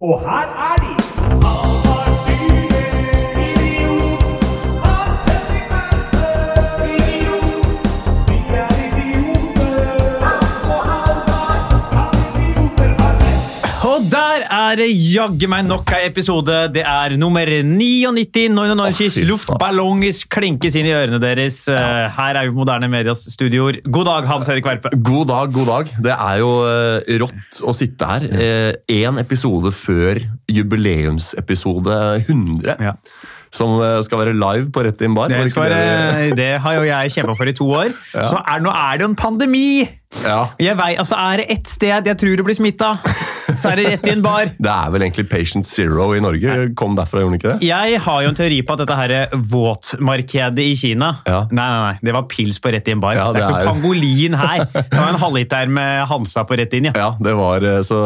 Og her Og der er det jaggu meg nok ei episode. Det er nummer 99. Når Å, Norges luftballonger klinkes inn i ørene deres. Ja. Her er vi på Moderne Medias studioer. God dag, Hans Erik Verpe. God dag, god dag. Det er jo eh, rått å sitte her. Én episode før jubileumsepisode 100. Ja. Som eh, skal være live på Rett inn bar. Det, være, det har jo jeg kjempa for i to år. Så er, nå er det jo en pandemi! Ja. Jeg vet, altså Er det ett sted jeg tror du blir smitta, så er det rett i en bar. Det er vel egentlig Patient Zero i Norge. Kom derfra, gjorde den ikke det? Jeg har jo en teori på at dette her våtmarkedet i Kina Ja. Nei, nei, nei, det var pils på rett i en bar. Ja, det er ikke pangolin her. Det var en halvliter med Hansa på rett inn. ja. Ja, det var eh, så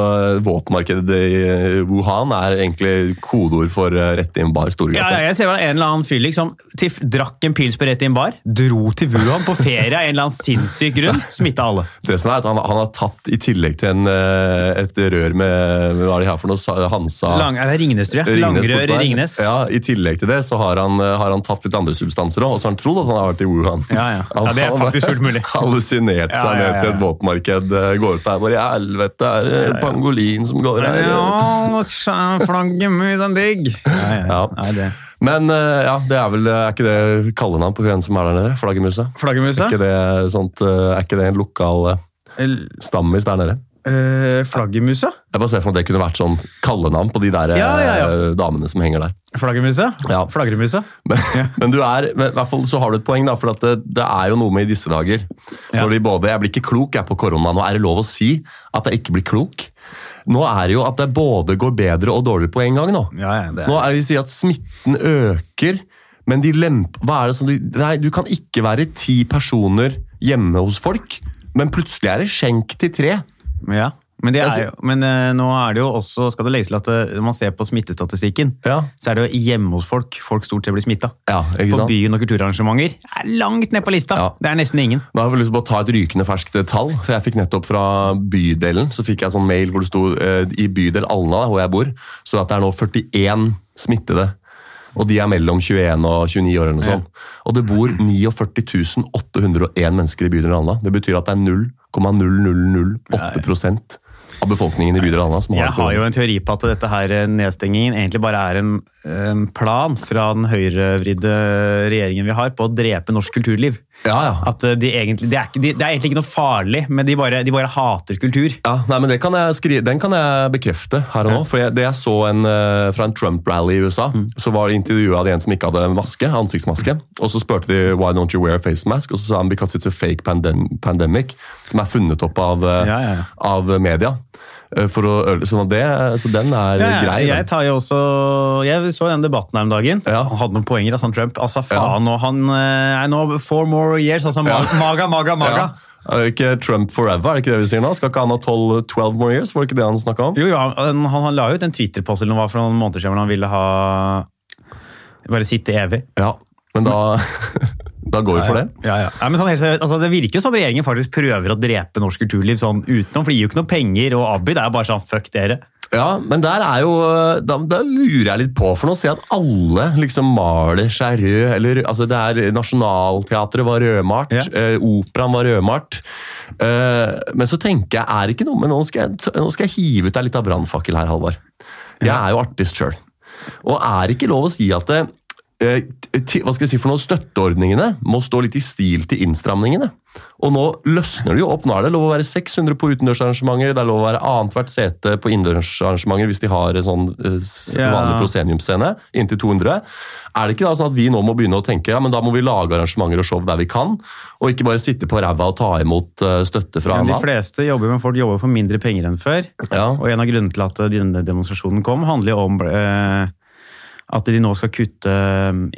Våtmarkedet i eh, Wuhan er egentlig kodeord for rett i en bar Storgata. ja, jeg ser en eller annen fyr liksom, til, drakk en pils på rett i en bar, dro til Wuhan på ferie av en eller annen sinnssyk grunn, smitta alle. Det som er at han, han har tatt, i tillegg til en, eh, et rør med hva er det her for noe, Hansa Lang, er det Ringnes, tror jeg. Ringnes Langrør i. Ringnes. Ja, I tillegg til det så har han, eh, har han tatt litt andre substanser òg, og så har han trodd at han har vært i Wuhan. Ja, ja. Ja, det er Han- faktisk fullt mulig. Hallusinert Ja, seg ja, ned til et våtmarked, eh, går ut der bare I helvete, er det pangolin som går her? Ja, flaggermus er digg! Ja, ja, ja. Det. Men eh, ja, det er vel Er ikke det kallenavn på hvem som er der nede? Flaggermusa? Flaggermusa? Er ikke det, sånt, eh, er ikke det en lokal eh, stammis der nede? Uh, flaggermusa? Jeg bare ser for meg at det kunne vært sånn kallenavn på de der Ja, ja, ja. damene som henger der. Flaggermusa? Ja. Flaggermusa? Men, men du er, men i hvert fall så har du et poeng, da, for at det, det er jo noe med i disse dager. Når de både, Jeg blir ikke klok jeg på korona. Nå er det lov å si at jeg ikke blir klok. Nå er det jo at det både går bedre og dårligere på en gang. nå. Ja, ja, det er. Nå er det de sier at smitten øker, men de lemper Hva er det som de, Nei, du kan ikke være ti personer hjemme hos folk, men plutselig er det skjenk til tre. Ja. Men, det er jo, men øh, nå er det jo også, skal det legges til at øh, når man ser på smittestatistikken, Ja, så er det jo hjemme hos folk folk stort sett blir smitta. ja På byen og kulturarrangementer er langt ned på lista. Ja. Det er nesten ingen. Nå har jeg lyst til å ta et rykende ferskt tall. for Jeg fikk nettopp fra bydelen så fikk jeg sånn mail hvor det sto eh, i bydel Alna, hvor jeg bor, så at det er nå 41 smittede. Og de er mellom 21 og 29 år. eller noe sånt. Og det bor 49 801 mennesker i bydelen Alna. Det betyr at det er 0,0008 av befolkningen i bydelen Alna Jeg har jo en teori på at dette her eh, nedstengingen egentlig bare er en, en plan fra den høyrevridde regjeringen vi har på å drepe norsk kulturliv. Ja, ja. At eh, de egentlig, det, er de, det er egentlig ikke noe farlig, men de bare, de bare hater kultur. Ja, nei, men det kan skrive, Den kan jeg bekrefte her og nå. For jeg, det jeg så en, eh, fra en Trump-rally i USA, så var det intervjua en som ikke hadde maske, ansiktsmaske. Og så spurte de why don't you wear a face mask, og så sa han because it's a fake pandem pandemic. Som er funnet opp av, eh, Ja, ja, ja. av media. Eh, For å, øle sånn at det, så den er Ja, ja, grei. jeg tar jo også Jeg så den debatten her om dagen. Ja. Han hadde noen poenger, altså, Trump. Altså, faen, og han I er nå four more years. Altså, ja. maga, maga, maga. Ja. Er det ikke Trump forever? er det ikke det vi sier nå? Skal ikke han ha 12, 12 more years? Var det ikke det han snakka om? Jo, jo, han, han, han la ut en Twitter-post eller noe for noen måneder siden hvor han ville ha Bare sitte evig. Ja, men da, da går vi for det. Ja, ja. Ja, men sånn, altså, det virker som regjeringen faktisk prøver å drepe norsk kulturliv sånn utenom, for de gir jo ikke noe penger, og Abid er jo bare sånn fuck dere. Ja, men der er jo Da, da lurer jeg litt på, for nå ser jeg at alle liksom maler seg rød. Eller, altså det er Nationaltheatret var rødmalt, Ja. eh, operaen var rødmalt. Eh, men så tenker jeg, er det ikke noe Men nå skal jeg, nå skal jeg hive ut deg litt av brannfakkel her, Halvard. Jeg er jo artist sjøl. Og er det ikke lov å si at det, eh, hva skal jeg si for noe, støtteordningene må stå litt i stil til innstramningene? Og nå løsner det jo opp. Nå er det lov å være 600 på utendørsarrangementer, det er lov å være annethvert sete på innendørsarrangementer hvis de har en sånn eh, vanlig proseniumscene, inntil 200. Er det ikke da sånn at vi nå må begynne å tenke ja, men da må vi lage arrangementer og show der vi kan, og ikke bare sitte på ræva og ta imot eh, støtte fra Men de fleste jobber med folk jobber for mindre penger enn før. Ja. Og en av grunnene til at denne demonstrasjonen kom, handler jo om eh, at de nå skal kutte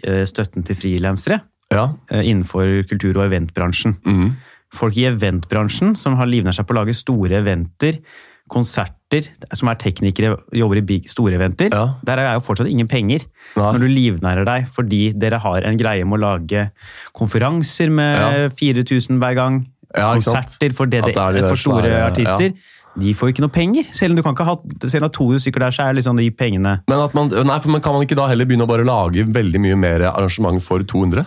eh, støtten til frilansere ja. eh, innenfor kultur- og eventbransjen. Mm. Folk i eventbransjen som har livnært seg på å lage store eventer, konserter, som er teknikere, jobber i big, store eventer. Ja. Der er jo fortsatt ingen penger. Nei. Når du livnærer deg fordi dere har en greie med å lage konferanser med Ja. 4000 hver gang, Ja, konserter for, er for store artister. De får jo ikke noe penger. Selv om du kan ikke ha selv om det er 200 stykker der, så er liksom de pengene Men, man, nei, men kan man ikke da heller begynne å bare lage veldig mye mer arrangement for 200?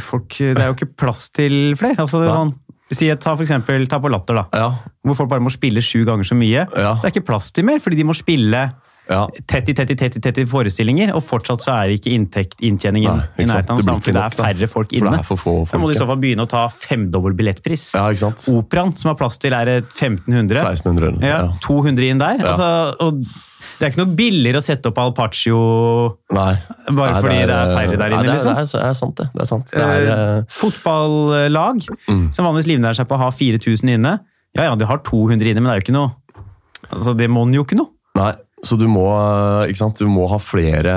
folk, Det er jo ikke plass til flere. Altså, det er sånn, si, ta for eksempel, ta på Latter, da. Ja. Hvor folk bare må spille sju ganger så mye. Ja. Det er ikke plass til mer, fordi de må spille ja. tett i tett i tett i tett i forestillinger, og fortsatt så er det ikke inntekt, inntjeningen Nei, i nærheten av Det samme, fordi det er færre folk det inne. er Da må du i så fall begynne å ta femdobbel billettpris. Ja, ikke sant? Operaen, som har plass til, er 1500. 1600. Ja, Ja. 200 inn der. Altså, og det er ikke noe billigere å sette opp Alpaccio Nei. bare Nei, fordi det er færre der nei, inne, det er, liksom. Det er, det er sant, det. det, er sant. Det er, Eh, eh, Fotballag Mm. som vanligvis livnærer seg på å ha 4000 inne. Ja, ja, de har 200 inne, men det er jo ikke noe Altså, Det monner jo ikke noe. nei, så du må, eh? Du må ha flere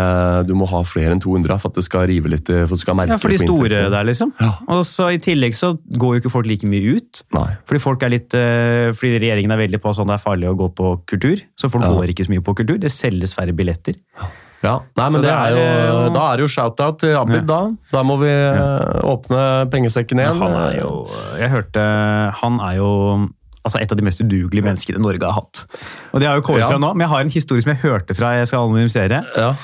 Du må ha flere enn 200 for at det skal rive litt For at du skal merke Ja, For de store der, liksom. Ja. Og så I tillegg så går jo ikke folk like mye ut. Nei. Fordi folk er litt, eh, fordi regjeringen er veldig på sånn det er farlig å gå på kultur. Så folk Ja. går ikke så mye på kultur. Det selges færre billetter. Ja, Nei, men det det er er, jo, eh, da er det jo shout-out til Abid, Ja. da. Da må vi ja. åpne pengesekken igjen. Men han er jo Jeg hørte Han er jo altså et av de mest udugelige menneskene Norge har hatt. Og det har jo kommet Ja. fra nå, men jeg har en historie som jeg hørte fra Jeg skal anonymisere. Ja.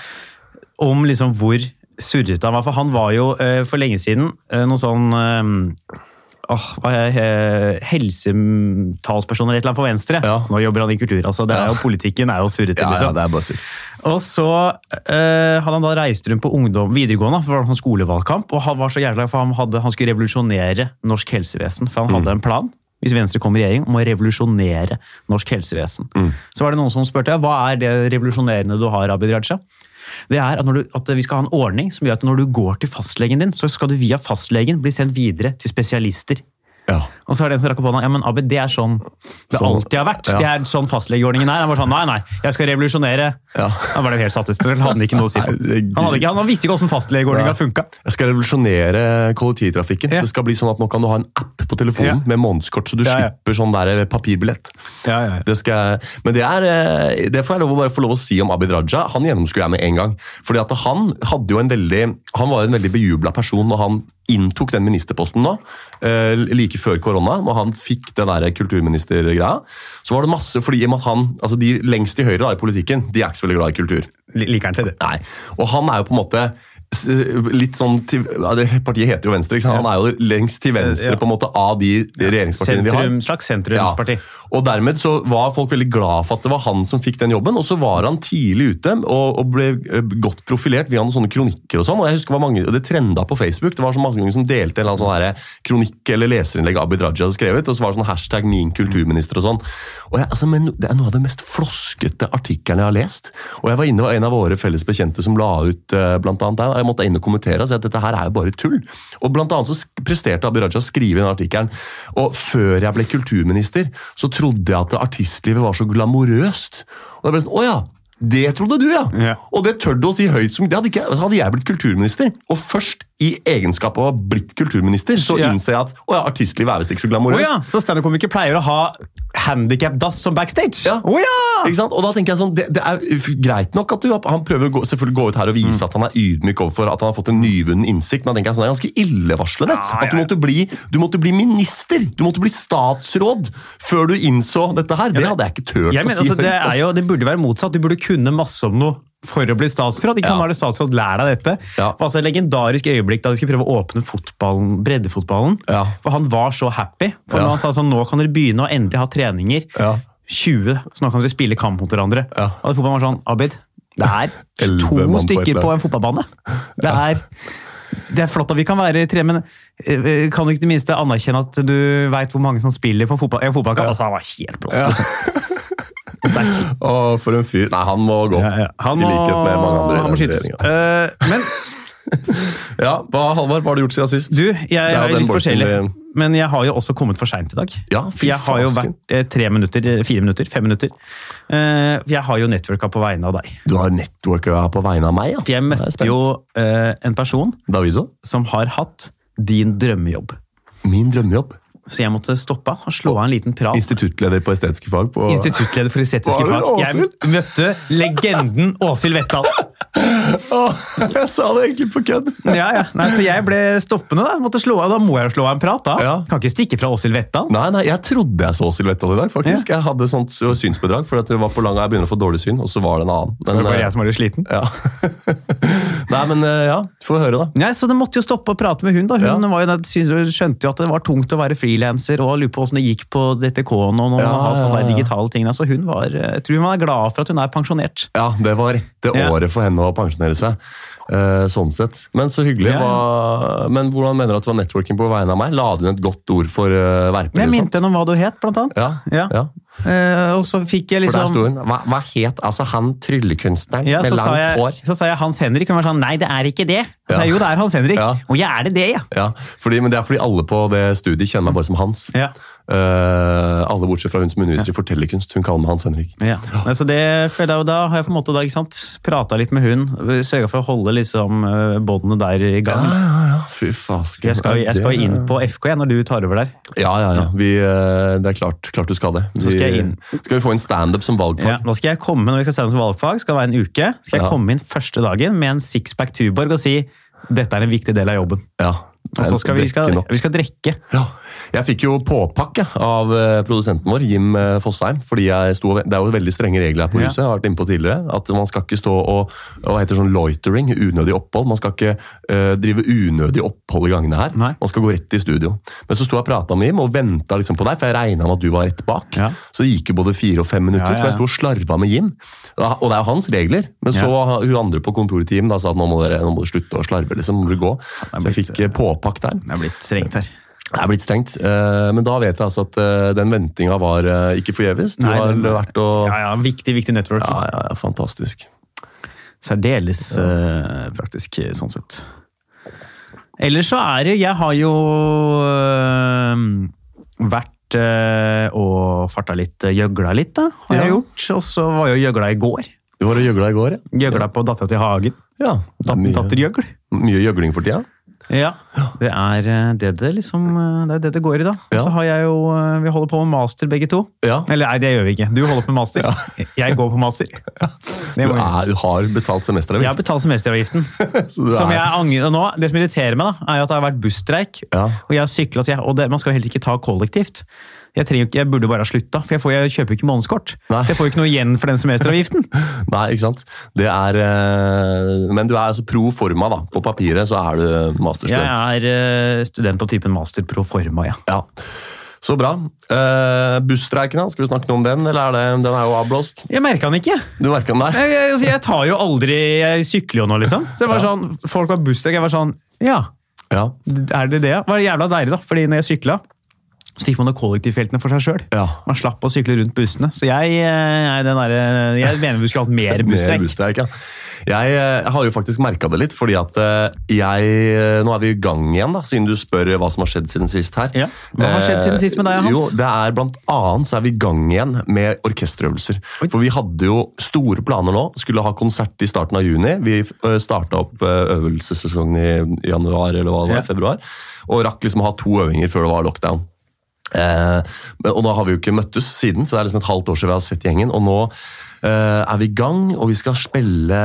om liksom hvor surrete han var. For han var jo eh, for lenge siden eh, noen sånn eh, åh, hva er Helsetalsperson eller et eller annet for venstre. Ja. Nå jobber han i kultur. altså det er jo Politikken er jo surrete, Ja, ja, liksom. det er bare sur. Og så eh, hadde han da reist rundt på ungdom, videregående, for det var sånn skolevalgkamp, og han var så jævla for han, hadde, han skulle revolusjonere norsk helsevesen. For han Mm. hadde en plan, hvis Venstre kom i regjering, om å revolusjonere norsk helsevesen. Mm. Så var det noen som spurte hva er det revolusjonerende du har, Abid Raja? Det er at, når du, at vi skal ha en ordning som gjør at når du går til fastlegen din, så skal du via fastlegen bli sendt videre til spesialister. Ja. Og så er det en som rakk opp hånda. Ja, men Abid, det er sånn det Sånn, alltid har vært. ja. Det er sånn fastlegeordningen er. Han var sånn, nei, nei, jeg skal revolusjonere. Ja. Han var det helt satt ut. Han hadde ikke noe å si på. Han, hadde ikke, han visste ikke hvordan fastlegeordninga funka. Jeg skal revolusjonere kollektivtrafikken. Ja. Det skal bli sånn at Nå kan du ha en app på telefonen med månedskort, så du slipper sånn der papirbillett. Det skal, men det, er, eh, det får jeg lov å bare få lov å si om Abid Raja. Han gjennomskuer jeg med en gang. Fordi at Han hadde jo en veldig, han var en veldig bejubla person og han inntok den ministerposten nå, eh, like før korona. Når han fikk den kulturministergreia, så var det masse fordi han, altså De lengst til høyre da, i politikken de er ikke så veldig glad i kultur. Liker han til det? Nei, og han er jo på en måte litt sånn til, det Partiet heter jo Venstre? Han er jo lengst til venstre på en måte av de regjeringspartiene vi har. Slags sentrumsparti. Og dermed så var folk veldig glad for at det var han som fikk den jobben, og så var han tidlig ute og, og ble eh, godt profilert via noen sånne kronikker og sånn, og jeg husker var mange, og det trenda på Facebook, det var så mange som delte en eller annen sånn her kronikk eller leserinnlegg Abid Raja hadde skrevet, og så var det sånn hashtag min kulturminister og sånn. Og jeg, altså, men det er noe av det mest floskete artikkelen jeg har lest, og jeg var inne, var en av våre felles bekjente som la ut eh, blant annet der, og jeg måtte inn og kommentere og si at dette her er jo bare tull. Og blant annet så presterte Abid Raja å skrive i den artikkelen, og før jeg ble kulturminister, så trodde jeg at artistlivet var så glamorøst. Og jeg ble sånn, å ja, det trodde du ja! Ja. Og det tør du å si høyt som, det hadde, ikke, hadde jeg blitt kulturminister. Og først i egenskap av å ha blitt kulturminister, så Ja. innser jeg at å ja, artistlivet er visst ikke så glamorøst. Oh, ja! Så standup-komikere pleier å ha handikap-dass som backstage? Ja. Oh, ja! Ikke sant? Og da tenker jeg sånn, det, det er greit nok at du, han prøver å gå, selvfølgelig gå ut her og vise Mm. at han er ydmyk overfor at han har fått en nyvunnen innsikt, men da tenker jeg sånn, det er ganske illevarslende. Ja, At du måtte, bli, du måtte bli minister, du måtte bli statsråd før du innså dette her. Det hadde jeg ikke Jeg å mener, si altså, det, høyt. er jo, det burde være motsatt. Du burde kunne masse om noe for å bli statsråd. Ikke? Ja. Nå er det statsråd, lær deg dette. Ja. Altså et legendarisk øyeblikk da de skulle prøve å åpne fotballen, breddefotballen. Ja. For han var så happy. For Ja. han sa sånn, nå kan dere begynne å endelig ha treninger. Ja. 20, så nå kan dere spille kamp mot hverandre. Ja. Og fotballen var sånn, Abid, det er to stykker på en fotballbane. Det er... Det er flott at vi kan være tre, men eh, kan du ikke det minste anerkjenne at du veit hvor mange som spiller på fotball? En fotballkamp? Altså, han var helt blåst. Ja. For en fyr. Nei, han må gå. Ja, ja. Han I likhet med mange andre. han må skytes. Eh, men Ja, hva, Halvard, hva har du gjort siden sist? du, jeg, er er litt forskjellig. vi- Men jeg har jo også kommet for seint i dag. Ja, For jeg har jo vært eh, tre minutter, eh, fire minutter, fem minutter. Eh, jeg har jo networka på vegne av deg. Du har networka på vegne av meg, ja. For jeg møtte jo eh, en person Davido? som har hatt din drømmejobb. Min drømmejobb. Så jeg måtte stoppe og slå av en liten prat. Instituttleder på estetiske fag. På... Instituttleder for estetiske fag. Jeg møtte legenden Åshild Vettal. Oh, jeg sa det egentlig på kødd. Ja, ja. Nei, så jeg ble stoppende, da. Måtte slå av. Da må jeg slå av en prat, da. Ja. Kan ikke stikke fra Åshild Vettal. Nei, nei, jeg trodde jeg så Silvettaen i dag, faktisk. Jeg hadde sånt synsbedrag, for at det var for lang, jeg begynner å få dårlig syn, og så var det en annen. Så Det var eh, jeg som var litt sliten. ja. Nei, men eh, ja, få høre, da. Nei, så det måtte jo stoppe å prate med hun. da. Hun jo, skjønte jo at det var tungt å være frilanser, og lurer på åssen det gikk på DTK-en og noen Ja, har sånne digitale ting. Altså Så hun var, jeg tror hun var glad for at hun er pensjonert. Ja, det var rette året for henne å pensjonere seg. Eh, sånn sett. Men så hyggelig. Ja, ja. Hva, men hvordan mener du at det var networking på vegne av meg? La du inn et godt ord for uh, Verpe? Jeg liksom? minte henne om hva du het, blant annet. Ja, ja. Eh, og så fikk jeg liksom. Hva, hva het altså han tryllekunstneren ja, med langt jeg, hår? så sa jeg Hans Henrik, og hun var sånn Nei, det er ikke det. Så sa jeg, jo, det er Hans Henrik. Ja. Og jeg er det det, ja. Ja, fordi, men Det er fordi alle på det studiet kjenner meg bare som Hans. Ja. Eh, alle bortsett fra hun som underviser i fortellerkunst. Hun kaller meg Hans Henrik. Ja. Men så det føler jeg jo da har jeg på en måte da, ikke prata litt med hun. Sørga for å holde liksom eh, båndene der i gang. Ja, ja, ja. Fy fasken. Jeg skal, jeg skal inn på FK jeg, når du tar over der. Ja, ja, ja. Vi, eh, det er klart, klart du skal det. Vi, skal skal vi få inn standup som valgfag? Ja, nå skal jeg komme når vi skal sende som valgfag, skal være en uke. Skal jeg komme inn første dagen med en sixpack Tuborg og si dette er en viktig del av jobben. Ja. Og så skal vi, skal, vi skal drikke. Ja. Jeg fikk jo påpakke av eh, produsenten vår, Jim eh, Fosheim. fordi sto, Det er jo veldig strenge regler her på huset. jeg har vært inne på tidligere, At man skal ikke stå og hva heter sånn loitering, unødig opphold. Man skal ikke uh, drive unødig opphold i gangene her. Nei. Man skal gå rett i studio. Men så sto jeg og prata med Jim og venta liksom på deg, for jeg regna med at du var rett bak. Ja. Så det gikk jo både fire og fem minutter, Ja, ja, for jeg sto og slarva med Jim. Og det er jo hans regler. Men så hun andre på kontoret til Jim da, sa at nå må dere, nå må dere slutte å slarve. liksom, må dere gå. Så jeg fikk eh, påpakk der. Det er blitt strengt her. Det er blitt strengt, eh, men da vet jeg altså at eh, den ventinga var eh, ikke forgjeves. Du Nei, har vært og Ja, ja, Viktig, viktig network. Ja, ja, ja, fantastisk. Særdeles eh, praktisk, sånn sett. Ellers så er det Jeg har jo vært og farta litt, gjøgla litt, da, har Ja. jeg gjort. Og så var jeg jo gjøgla i går. Du var og gjøgla i går, ja? Gjøgla på dattera til Hagen. Ja, Dat Dattergjøgl. mye gjøgling for tida. Ja, det er eh, det det liksom eh, Det er det det går i, da. Og så har jeg jo eh, Vi holder på med master, begge to. Ja. Eller nei, det gjør vi ikke. Du holder på med master. Jeg går på master. Du, er, du har betalt Jeg har betalt semesteravgiften. Som jeg angrer nå, Det som irriterer meg, da, er at det har vært busstreik. Ja. Og jeg har sykla, og det, man skal jo helst ikke ta kollektivt. Jeg, ikke- jeg burde bare ha slutta, for jeg, får, jeg kjøper ikke månedskort. Nei. Så jeg får jo ikke noe igjen for den semesteravgiften. Nei, ikke sant. Det er eh, Men du er altså pro forma, da. På papiret så er du masterstudent. Jeg er eh, student av typen master pro forma, ja. Ja. Så bra. Uh, Busstreiken? Skal vi snakke noe om den, eller er det, den er jo avblåst? Jeg merka den ikke. Du merka den der? Jeg, jeg, altså, jeg tar jo aldri Jeg sykler jo nå, liksom. Så det var sånn, Folk var busstreik. Jeg var sånn Ja, Ja. er det det? Det var jævla deilig, da. Fordi når jeg sykla, så fikk man da kollektivfeltene for seg sjøl. ja. Man slapp å sykle rundt bussene. Så jeg, eh, er den der, jeg mener vi skulle hatt mer Mer busstreik. ja. Jeg, jeg, har jo faktisk merka det litt, fordi at eh, jeg eh, Nå er vi i gang igjen, da, siden du spør hva som har skjedd siden sist her. Ja. Hva har skjedd siden sist med deg, Hans? Jo, det er Blant annet så er vi i gang igjen med orkesterøvelser. For vi hadde jo store planer nå. Skulle ha konsert i starten av juni. Vi starta opp eh, øvelsessesongen i januar eller hva det var, Ja. februar. Og rakk liksom å ha to øvinger før det var lockdown. Eh, og da har vi jo ikke møttes siden, så det er liksom et halvt år siden vi har sett gjengen. Og nå eh, er vi i gang, og vi skal spille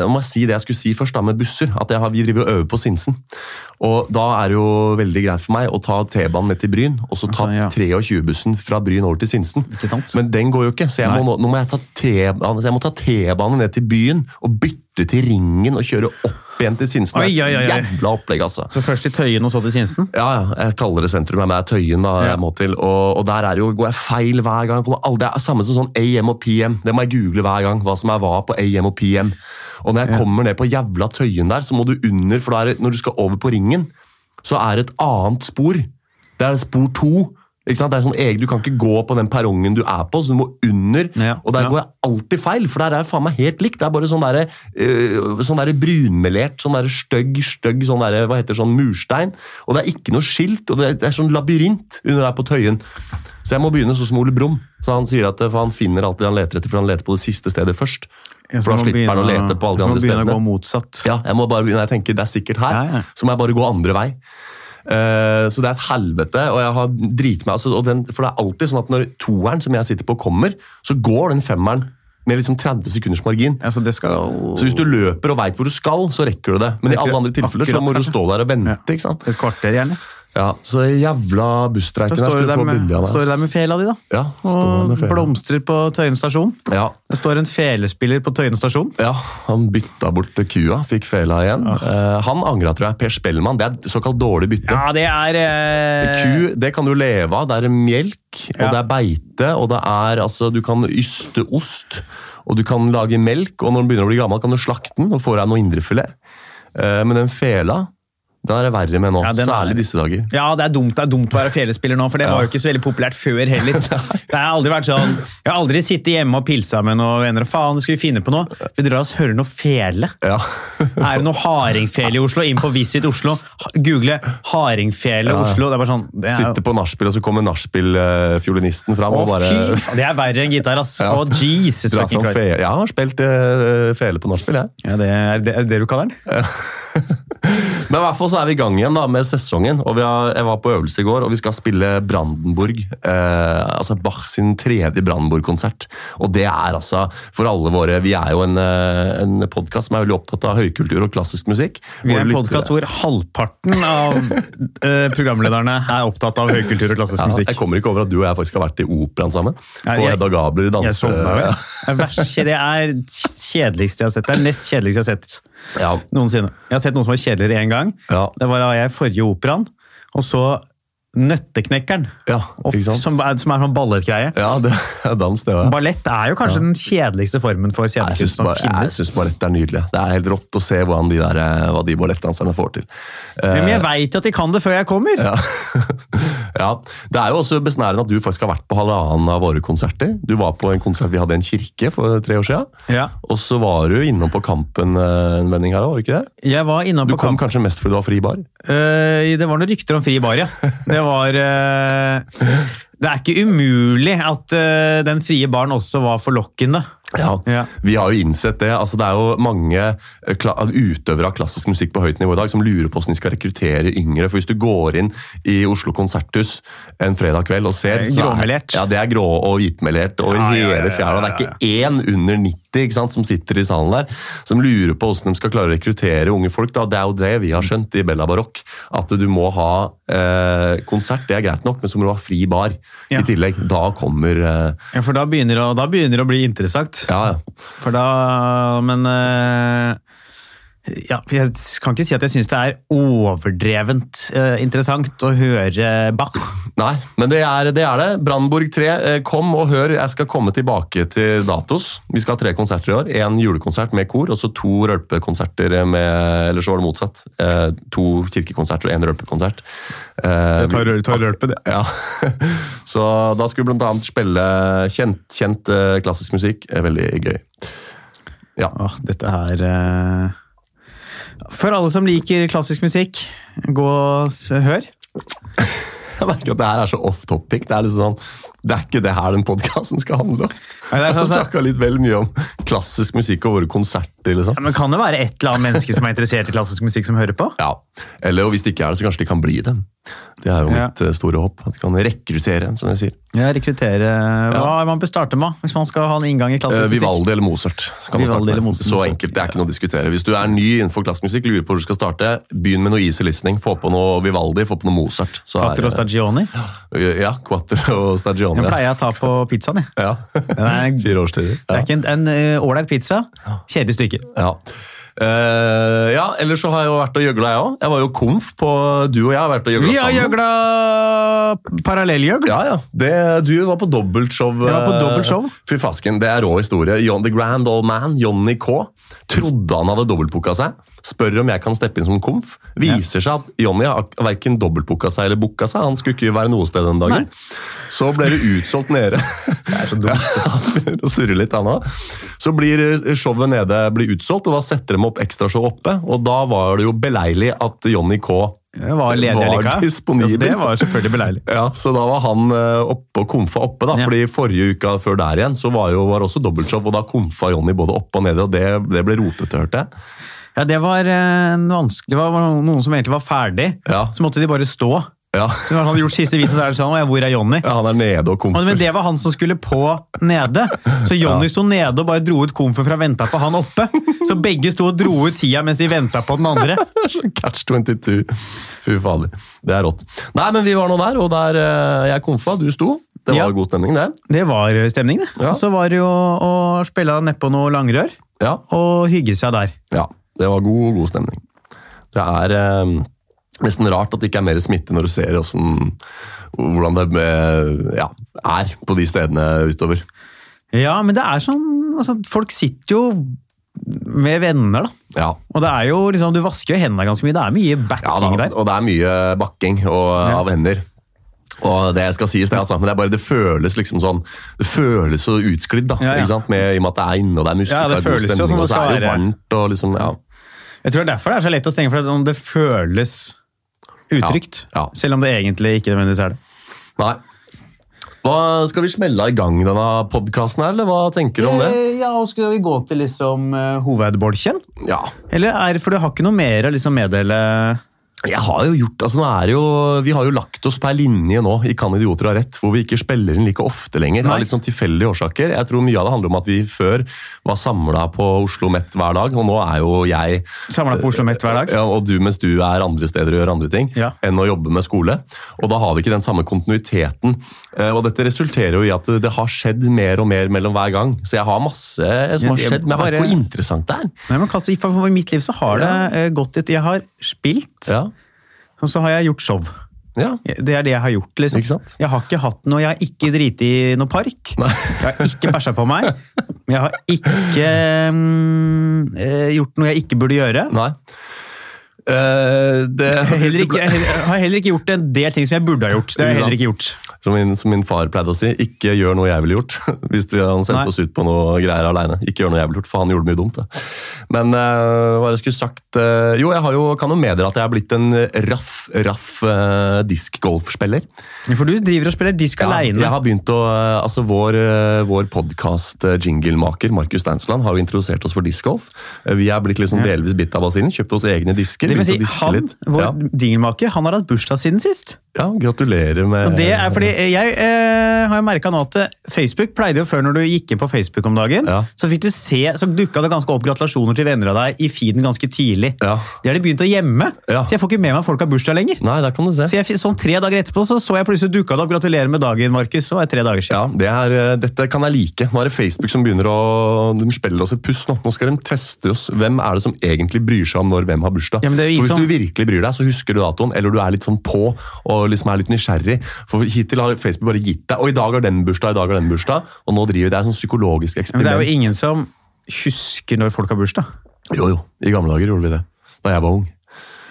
Nå må jeg si det jeg skulle si først, da, med busser. At jeg har, vi driver og øver på Sinsen. Og da er det jo veldig greit for meg å ta T-banen ned til Bryn, og så ta Altså, ja. 23-bussen fra Bryn over til Sinsen. Men den går jo ikke, så jeg Nei. må, nå, må jeg ta T-bane så jeg må ta T-bane ned til byen og bytte til Ringen og kjøre opp igjen til Sinsen. Oi, oi, oi. Jævla opplegg, altså. Så først til Tøyen og så til Sinsen? Ja, ja, jeg kaller det sentrum, men det er Tøyen da jeg må til. Og, og der er jo, går jeg feil hver gang. Aldri, det er samme som sånn AM og PM. Det må jeg google hver gang, hva som er hva på AM og PM. Og når jeg kommer ned på jævla Tøyen der, så må du under, for er det, når du skal over på ringen, så er det et annet spor. Det er spor to. Ikke sant? Det er sånn egen, Du kan ikke gå på den perrongen du er på, så du må under. Ja, Og der ja. går jeg alltid feil, for der er jeg faen meg helt likt. Det er bare sånn derre øh, sånn der brunmelert, sånn der stygg, stygg sånn der, hva heter sånn murstein. Og det er ikke noe skilt, og det er, det er sånn labyrint under der på Tøyen. Så jeg må begynne sånn som Ole Brumm. Så han sier at for han finner alt det han leter etter, for han leter på det siste stedet først. Ja, For da slipper slipper han å lete på alle de andre stedene. så må begynne å gå motsatt. Ja, jeg må bare begynne, jeg tenker det er sikkert her, så må jeg bare gå andre vei. Eh, så det er et helvete, og jeg har drit meg altså, den, For det er alltid sånn at når toeren som jeg sitter på kommer, så går den femmeren med liksom 30 sekunders margin. Altså, det skal Så hvis du løper og veit hvor du skal, så rekker du det. Men i alle andre tilfeller så må du stå der og vente. Ja. Et kvarter, gjerne. Ja, Så jævla busstreiken her står du du der få med, billig av meg. står du der med fela di, da. Ja, Og blomstrer på Tøyen stasjon. Ja, Det står en felespiller på Tøyen stasjon. ja, han bytta bort kua, fikk fela igjen. Ja. Eh, han angra, tror jeg. Per Spellmann. Det er såkalt dårlig bytte. Ja, det er eh, Ku det kan du leve av. Det er melk, og Ja. det er beite, og det er altså Du kan yste ost, og du kan lage melk, og når den begynner å bli gammel, kan du slakte den og få deg noe indrefilet. Eh, men den fela, den er det verre med nå. Ja, Særlig er- disse dager. Ja, det er dumt, det er dumt å være felespiller nå, for det Ja. var jo ikke så veldig populært før heller. Det har aldri vært sånn, Jeg har aldri sittet hjemme og pilsa med noen venner og faen, skal vi finne på noe? Vi drar oss hører noe fele. Ja. Er det noe hardingfele i Oslo? Inn på Visit Oslo, google hardingfele Ja. Oslo. Det er bare sånn er, Sitte på nachspiel, og så kommer nachspiel-fiolinisten fram og bare fy Det er verre enn gitar, ass. Ja. Å, Jesus fucking Christ. Fe... Jeg har spilt uh, fele på nachspiel, jeg. Ja, det er det, det du kaller den? Men i hvert fall så er vi i gang igjen da, med sesongen. og vi har, Jeg var på øvelse i går, og vi skal spille Brandenburg. Eh, altså Bach sin tredje Brandenburg-konsert. Og det er altså for alle våre Vi er jo en, eh, en podkast som er veldig opptatt av høykultur og klassisk musikk. Vi er en podkast hvor halvparten av eh, programlederne er opptatt av høykultur og klassisk ja, musikk. Jeg kommer ikke over at du og jeg faktisk har vært i operaen sammen. på jeg- Hedda Gabler i danse... Jeg sovna vel. Det er Det kjedeligste jeg har sett. Det er nest kjedeligste jeg har sett Ja, noensinne. Jeg har sett noen som var kjedeligere én gang. ja, Det var da jeg forrige operaen, og så Nøtteknekkeren. ja, Og som, er, som er sånn ballettgreie. Ja, det er dans, det òg. Ballett er jo kanskje den kjedeligste formen for scenekunst som finnes. jeg syns ballett er nydelig. Det er helt rått å se hvordan de der, eh, hva de ballettdanserne får til. Eh, Men jeg veit jo at de kan det før jeg kommer! Ja. ja. Det er jo også besnærende at du faktisk har vært på halvannen av våre konserter. Du var på en konsert vi hadde i en kirke for tre år siden. Ja. Og så var du innom på Kampen eh, en vending her òg, var det ikke det? Jeg var innom Du på kom kamp. kanskje mest fordi du var fri bar? Uh, det var noen rykter om fri bar, ja. Det var uh, Det er ikke umulig at uh, den frie baren også var forlokkende. Ja. Ja. Vi har jo innsett det. altså Det er jo mange eh, utøvere av klassisk musikk på høyt nivå i dag som lurer på hvordan de skal rekruttere yngre. For Hvis du går inn i Oslo konserthus en fredag kveld og ser Det er gråmelert. Ja, det er grå og hvitmelert over Ja, hele fjæra. Det er ikke én under 90 ikke sant, som sitter i salen der, som lurer på hvordan de skal klare å rekruttere unge folk. Da. Det er jo det vi har skjønt i Bella Barokk. At du må ha eh, konsert, det er greit nok, men så må du ha fri bar i tillegg. Da kommer eh, Ja, For da begynner, å, da begynner det å bli interessant. Ja, ja. For da Men eh, ja, Jeg kan ikke si at jeg syns det er overdrevent eh, interessant å høre Bach. Nei, men det er det. er det. Brandenburg 3, eh, kom og hør. Jeg skal komme tilbake til datos. Vi skal ha tre konserter i år. En julekonsert med kor, og så to rølpekonserter med Eller så var det motsatt. Eh, To kirkekonserter og én rølpekonsert. Eh, rølpe, det. ja. Så da skal vi blant annet spille kjent, kjent eh, klassisk musikk. Eh, Veldig gøy. Ja. Åh, dette her eh, For alle som liker klassisk musikk, gå og hør. Jeg merker at det her er så off topic. Det er liksom sånn, det er ikke det her den podkasten skal handle om. Sånn- snakka litt vel mye om klassisk musikk og våre konserter. liksom. Ja, men Kan det være et eller annet menneske som er interessert i klassisk musikk, som hører på? Ja, Eller og hvis det ikke er det, så kanskje de kan bli det. Det er jo Ja. mitt eh, store håp. At de kan rekruttere, som jeg sier. Ja, rekruttere Hva er man bør starte med hvis man skal ha en inngang i Eh, klassisk musikk? Vivaldi eller Mozart. Vivaldi eller. Mozart. Så enkelt, det er ikke noe å diskutere. Hvis du er ny innenfor klassisk musikk, lurer på hvor du skal starte, begynn med noe easy listening. Få på noe Vivaldi, få på noe Mozart. Så Quattro Stagioni? Ja, Quattro Stagioni. Den pleier jeg å ta på pizzaen. jeg. Ja. Er- Fire årstider. Det er ikke en- eh, ålreit pizza. Kjedelig stykke. Ja. Uh, ja, ellers så har jeg jo vært og gjøgla, jeg òg. Jeg var jo komf på Du og jeg har vært og gjøgla Vi har sammen. gjøgla parallellgjøgl. Ja, ja. Det, du var på dobbeltshow. Jeg var på eh, dobbeltshow. Fy fasken, det er rå historie. John, the Grand Old Man, Johnny K, trodde han hadde dobbeltbooka seg. Spør om jeg kan steppe inn som komf. Viser seg at Jonny har verken dobbeltbooka seg eller booka seg. Han skulle ikke være noe sted den dagen. Så ble det utsolgt nede. Det er så dumt. Ja, begynner litt, han òg. Så blir eh, showet nede blir utsolgt, og da setter de opp ekstrashow oppe. Og da var det jo beleilig at Jonny K var ledig Var disponibel. Det var selvfølgelig beleilig. ja, så da var han eh, oppe og komfa oppe, da. Ja. fordi forrige uka før der igjen så var jo var også dobbeltjobb, og da komfa Jonny både oppe og nede, og det, det ble rotete, hørte jeg. Ja, det var eh, vanskelig. Det var noen som egentlig var ferdig. Ja. Så måtte de bare stå. Ja. Når han hadde gjort siste visen, så er det sånn ja, hvor er Jonny? ja, han er nede og komfer. Men det var han som skulle på nede. Så Jonny sto nede og bare dro ut komfer fra å vente på han oppe. Så begge sto og dro ut tida mens de venta på den andre. Catch 22. Fy fader. Det er rått. Nei, men vi var nå der, og der eh, jeg komfa, du sto. Det var Ja. god stemning, det. Det var stemning, det. Ja. Og så var det jo å spille nedpå noe langrør Ja. og hygge seg der. Ja, det var god, god stemning. Det er eh, nesten rart at det ikke er mer smitte når du ser hvordan, hvordan det eh, ja, er på de stedene utover. Ja, men det er sånn altså, Folk sitter jo med venner, da. Ja, Og det er jo liksom, Du vasker jo hendene ganske mye. Det er mye ja backing da, der. og det er mye bakking og, av hender. Og det skal sies, det, altså. Men det er bare det føles liksom sånn Det føles så utsklidd, da. Ja, ja. Ikke sant? Med, I og med at det er inne, og det er musikk, Ja, det det er god stemning, og så er det jo varmt og liksom Ja. Jeg tror det er derfor det er så lett å stenge, for det føles utrygt. Ja, ja. Selv om det egentlig ikke nødvendigvis er det. Nei. Hva, skal vi smelle i gang denne podkasten eller hva tenker du om det? Eh, Ja, og Skal vi gå til liksom uh, hovedbolken? Ja. Eller er, For du har ikke noe mer å liksom meddele Jeg har jo gjort, altså nå er det jo, Vi har jo lagt oss på ei linje nå i Kan idioter ha rett, hvor vi ikke spiller inn like ofte lenger. Nei. er litt sånn tilfeldige årsaker. Jeg tror Mye av det handler om at vi før var samla på Oslo Met hver dag, og nå er jo jeg Samla på Oslo Met hver dag? ja, og du mens du er andre steder og gjør andre ting, Ja. enn å jobbe med skole. Og da har vi ikke den samme kontinuiteten. Eh, Og dette resulterer jo i at det har skjedd mer og mer mellom hver gang. Så jeg har masse som har Ja, skjedd, men jeg vet ikke hvor interessant det er. Nei, men Kaste, for mitt liv så har det ja. gått et Jeg har spilt, Ja, og så har jeg gjort show. ja. Det er det jeg har gjort. liksom. Jeg har ikke hatt noe, jeg har ikke driti i noe park. Nei. Jeg har ikke bæsja på meg. Jeg har ikke mm, eh, gjort noe jeg ikke burde gjøre. Nei. Eh, det, Heller ikke, jeg har heller ikke gjort en del ting som jeg burde ha gjort. Det har jeg heller ikke gjort. Som min, som min far pleide å si, ikke gjør noe jeg ville gjort. Hvis vi han sendte oss ut på noe greier alene. Ikke gjør noe jeg ville gjort, for han gjorde mye dumt. Det. Men uh, hva jeg skulle sagt uh, Jo, jeg har jo, kan jo meddele at jeg er blitt en raff, raff uh, diskgolfspiller. For du driver og spiller disk Ja, aleine. jeg har begynt å, altså Vår, vår podkast-jinglemaker Markus Steinsland har jo introdusert oss for diskgolf. Vi er blitt liksom delvis bitt av basillen, kjøpt oss egne disker. Det vil si, han, litt. vår Ja. dingelmaker, han har hatt bursdag siden sist. Ja, gratulerer med Og det er fordi jeg eh, har jo merka nå at eh, Facebook pleide jo før når du gikk inn på Facebook om dagen, Ja. så fikk du se, så dukka det ganske opp gratulasjoner til venner av deg i feeden ganske tidlig. Ja. Det har de begynt å gjemme, Ja. så jeg får ikke med meg folk har bursdag lenger. Nei, der kan du se. Så jeg, sånn Tre dager etterpå så, så jeg plutselig dukka det opp 'gratulerer med dagen', Markus. Så var det tre dager Ja, siden. det er, eh, Dette kan jeg like. Nå er det Facebook som begynner å de spiller oss et puss. Nå Nå skal de teste oss. Hvem er det som egentlig bryr seg om når hvem har bursdag? Ja, er For Hvis som- du virkelig bryr deg, så husker du datoen, eller du er litt sånn på og liksom er litt nysgjerrig. For Hittil har Facebook bare gitt deg Og i dag har den bursdag, i dag har den bursdag. Og nå driver det er sånn psykologisk eksperiment. Men det er jo ingen som husker når folk har bursdag. Jo, jo. I gamle dager gjorde vi det. Da jeg var ung.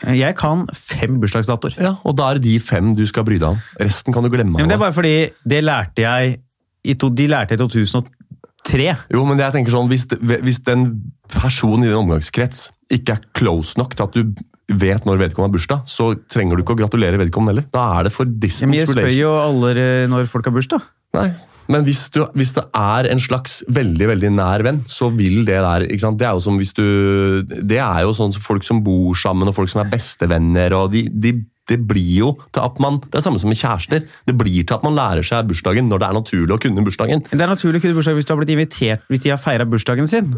Jeg kan fem bursdagsdatoer. Ja, Og da er det de fem du skal bry deg om. Resten kan du glemme. Ja, men det er bare fordi det lærte jeg i to, De lærte i 2003. Jo, men jeg tenker sånn, hvis, hvis den personen i din omgangskrets ikke er close nok til at du vet når vedkommende har bursdag, så trenger du ikke å gratulere vedkommende heller. Da er det for Ja, Men jeg spør jo alle når folk har bursdag. Nei. Men hvis, du, hvis det er en slags veldig veldig nær venn, så vil det der ikke sant? Det er jo som hvis du Det er jo sånn som folk som bor sammen, og folk som er bestevenner. og de, de det blir jo til at man, det er samme som med kjærester. Det blir til at man lærer seg bursdagen når det er naturlig å kunne bursdagen. Det er naturlig å kunne bursdagen hvis du har blitt invitert hvis de har feira bursdagen sin.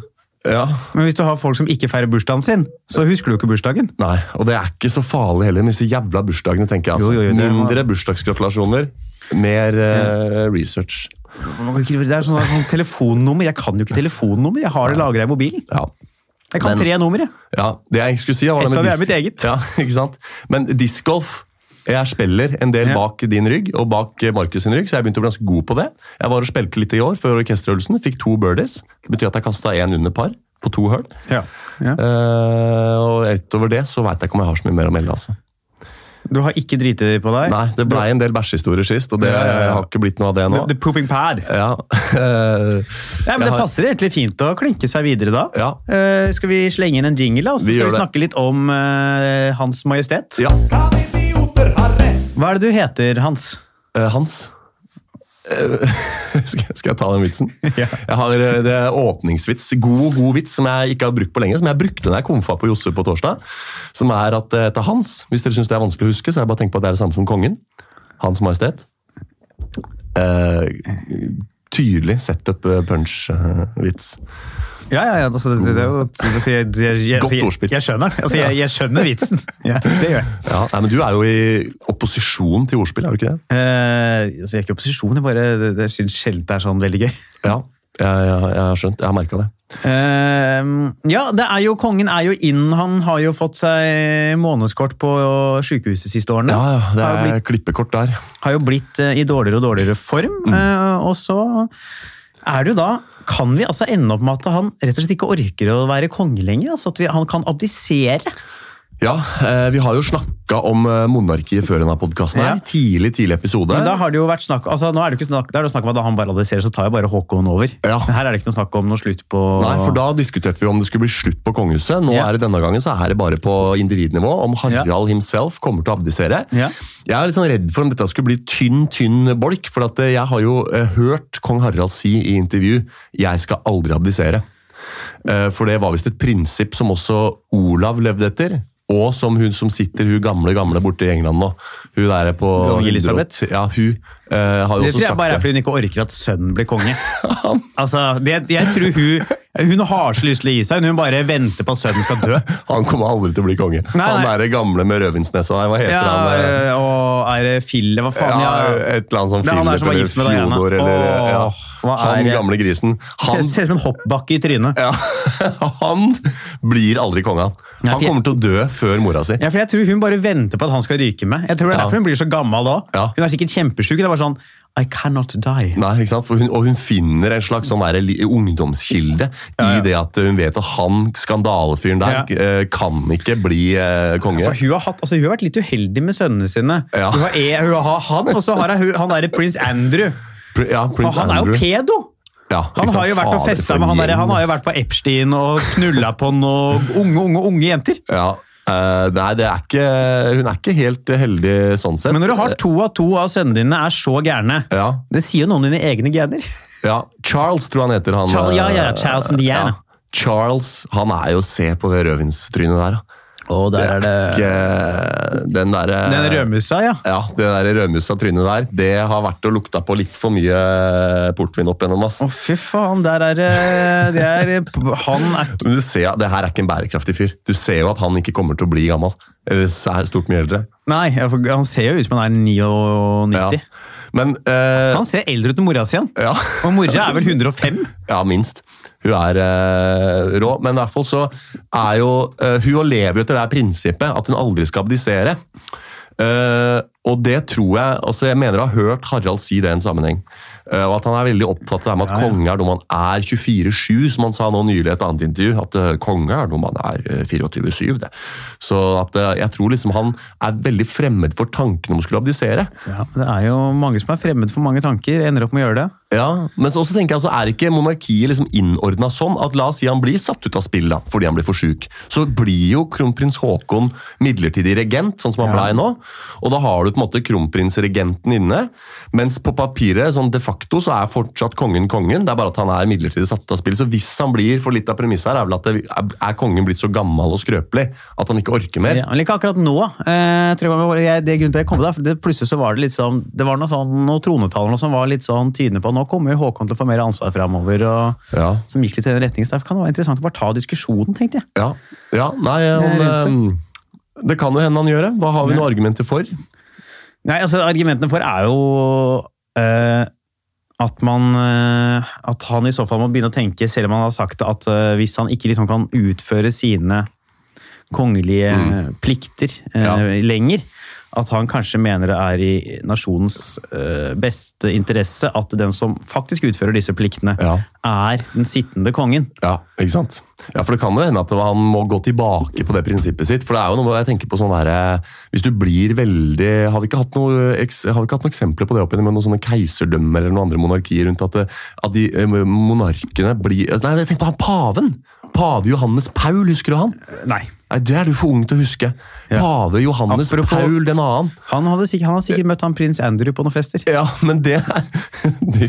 Ja, Men hvis du har folk som ikke feirer bursdagen sin, så husker du ikke bursdagen. Nei, og det er ikke så farlig heller disse jævla bursdagene, tenker jeg. altså. Jo, jo, jo, Mindre bursdagsgratulasjoner, mer uh, research. Det er sånn, sånn telefonnummer. Jeg kan jo ikke telefonnummer. Jeg har det lagra i mobilen. Ja. Jeg kan Men- tre nummer, jeg. ja, det jeg skulle si var Et det med av det er mitt eget. Ja, ikke sant? Men discgolf jeg spiller en del Ja. bak din rygg og bak Markus sin rygg, så jeg begynte å bli ganske god på det. Jeg var og spilte litt i år før orkesterøvelsen, fikk to birdies. Det betyr at jeg kasta én under par på to hull. Ja. Eh, og utover det så veit jeg ikke om jeg har så mye mer å melde. altså. Du har ikke driti på deg? Nei, det blei en del bæsjehistorier sist, og det Ja, ja, ja. har ikke blitt noe av det nå. The, the pooping pad. Ja. Ja, men Det har- passer egentlig fint å klinke seg videre da. Ja. Uh, skal vi slenge inn en jingle? Og så Vi skal vi det. snakke litt om uh, Hans Majestet. Ja. Hva er det du heter, Hans? Uh, Hans. eh, skal, jeg ta den vitsen? Ja. Jeg har eh, det åpningsvits, god god vits, som jeg ikke har brukt på lenge, som jeg brukte når jeg komfa på Josse på torsdag. Som er at det heter Hans. Hvis dere syns det er vanskelig å huske, så er det bare å tenke på at det er det samme som kongen. Hans Majestet. Eh, tydelig setup punch-vits. Ja, ja, ja. Altså, det, det, altså, jeg, jeg, jeg, Godt jeg, ordspill. jeg skjønner. Altså, jeg, jeg skjønner vitsen. Ja, det gjør jeg. Ja, nei, men du er jo i opposisjon til ordspill, er du ikke det? Eh, altså, jeg er ikke i opposisjon, jeg bare det, det syns sjelden det er sånn veldig gøy. Ja, jeg, jeg, jeg har skjønt. Jeg har merka det. Eh, ja, det er jo, kongen er jo inn. Han har jo fått seg månedskort på sykehuset siste årene. Ja, ja, det er blitt, klippekort der. har jo blitt eh, i dårligere og dårligere form. Mm. eh, og så er det jo da Kan vi altså ende opp med at han rett og slett ikke orker å være konge lenger? Altså at vi, han kan abdisere? Ja, eh, vi har jo snakka om eh, monarkiet før denne podkasten. Ja. Tidlig tidlig episode. Men da har det jo vært snakk altså nå er det ikke snakk, da er det snakk om at han bare adresserer, så tar jo bare Håkon over. Ja. Men her er det ikke noe snakk om noe slutt på Nei, for Da diskuterte vi om det skulle bli slutt på kongehuset. Nå Ja. er det Denne gangen så er det bare på individnivå, om Harald himself kommer til å abdisere. Ja. Jeg er litt sånn redd for om dette skulle bli tynn, tynn bolk. For at eh, jeg har jo hørt kong Harald si i intervju 'jeg skal aldri abdisere'. For det var visst et prinsipp som også Olav levde etter. Og som hun som sitter, hun gamle gamle borte i England nå. Hun der på Elisabeth? Ja, hun uh, har jo også sagt Det Det tror jeg bare er fordi hun ikke orker at sønnen blir konge. altså, det, jeg tror hun Hun har så lyst til å gi seg, hun bare venter på at sønnen skal dø. Han kommer aldri til å bli konge. Nei, Han er det gamle med rødvinsnesa der, hva heter Ja, han? eh? og er det Fille Hva faen? Ja, Ja, et eller annet sånn som Fille, eller. Fjodor eller ja. Åh, er Han gamle grisen. Han, ser ut som en hoppbakke i trynet. ja, han blir aldri konge, han. Han kommer til å dø før mora si. Ja, for Jeg tror hun bare venter på at han skal ryke med. Jeg tror det er Ja. derfor hun blir så gammel da. Ja. Hun er sikkert kjempesjuk. Det er bare sånn I cannot die. Nei, ikke sant? Hun, og hun finner en slags sånn der ungdomskilde Ja, ja. i det at hun vet at han skandalefyren der Ja. eh, kan ikke bli eh, konge. For hun har, hatt, altså hun har vært litt uheldig med sønnene sine. Hun, har, e- hun har han, og så har hun han derre prins Andrew. Pr- Ja, prins han er jo pedo! Ja, Han har jo vært og festa med han, der, han har jo vært på Epstein og knulla på noen unge, unge, unge jenter. Ja, eh, nei, det er ikke, hun er ikke helt heldig sånn sett. Men når du har to av to av sønnene dine er så gærne, Ja, det sier jo noe om dine egne gener. ja. Charles tror han heter han. Charles- ja, ja, eh, Charles Indiana. ja. Charles, han er jo Se på det rødvinstrynet der. da. Og der er det Ikke, den derre Den rødmussa, ja. Ja, det der rødmussa trynet der, det har vært og lukta på litt for mye portvin opp gjennom. ass. Å, fy faen, der er det det er, Han er ikke du ser, Det her er ikke en bærekraftig fyr. Du ser jo at han ikke kommer til å bli gammel. Eller er stort mye eldre. Nei, han ser jo ut som han er 99. Ja. Men uh, Han ser eldre ut enn mora si igjen. ja. Og mora er vel 105? Ja, minst. Hun er uh, rå. Men i hvert fall så er jo uh, Hun lever etter det prinsippet at hun aldri skal abdisere. Og det tror jeg altså Jeg mener jeg har hørt Harald si det i en sammenheng. Eh, og at han er veldig opptatt av at Ja, ja. konge er noe man er 24-7, som han sa nå nylig i et annet intervju. At eh, konge er noe man er eh, 24-7. det. Så at eh, jeg tror liksom han er veldig fremmed for tanken om å skulle abdisere. Ja, men Det er jo mange som er fremmed for mange tanker, ender opp med å gjøre det. Ja, Men så også tenker jeg, altså, er ikke monarkiet liksom innordna sånn at la oss si han blir satt ut av spill da, fordi han blir for sjuk, så blir jo kronprins Haakon midlertidig regent, sånn som han Ja. blei nå. Og da har du på en måte kronprinsregenten inne, mens på papiret, sånn de facto, så er fortsatt kongen kongen. Det er bare at han er midlertidig satt ut av spill. Så hvis han blir, for litt av premisset her er vel at det, er- kongen blitt så gammel og skrøpelig at han ikke orker mer. Ja, men ikke akkurat nå. Eh, tror jeg, det er grunnen til at jeg kom der, for det, Plutselig så var det litt sånn, det var noe sånn, noen tronetaler som var litt sånn tydende på nå kommer jo Håkon til å få mer ansvar framover. Ja. som gikk litt i den retningen. Så derfor kan det være interessant å bare ta diskusjonen, tenkte jeg. Ja, ja nei, han, eh, det kan jo hende han gjør det. Hva har vi noen argumenter for? Nei, altså Argumentene for er jo øh, at man eh, At han i så fall må begynne å tenke, selv om han har sagt at eh, hvis han ikke liksom kan utføre sine kongelige plikter eh, Ja. lenger, at han kanskje mener det er i nasjonens eh, beste interesse at den som faktisk utfører disse pliktene, Ja. er den sittende kongen. Ja, ikke sant? Ja, for det kan jo hende at han må gå tilbake på det prinsippet sitt. For det er jo noe jeg tenker på sånn der, Hvis du blir veldig Har vi ikke hatt noe, noen eksempler på det opp med noen sånne keiserdømmer eller noen andre monarkier rundt at, det, at de eh, monarkene blir Nei, jeg tenker på han paven! Pave Johannes Paul, husker du han? Nei. Nei, Det er du for ung til å huske. Ja. Pave Johannes Apropos- Paul den annen. Han, hadde han har sikkert møtt han prins Andrew på noen fester. Ja, men det er de,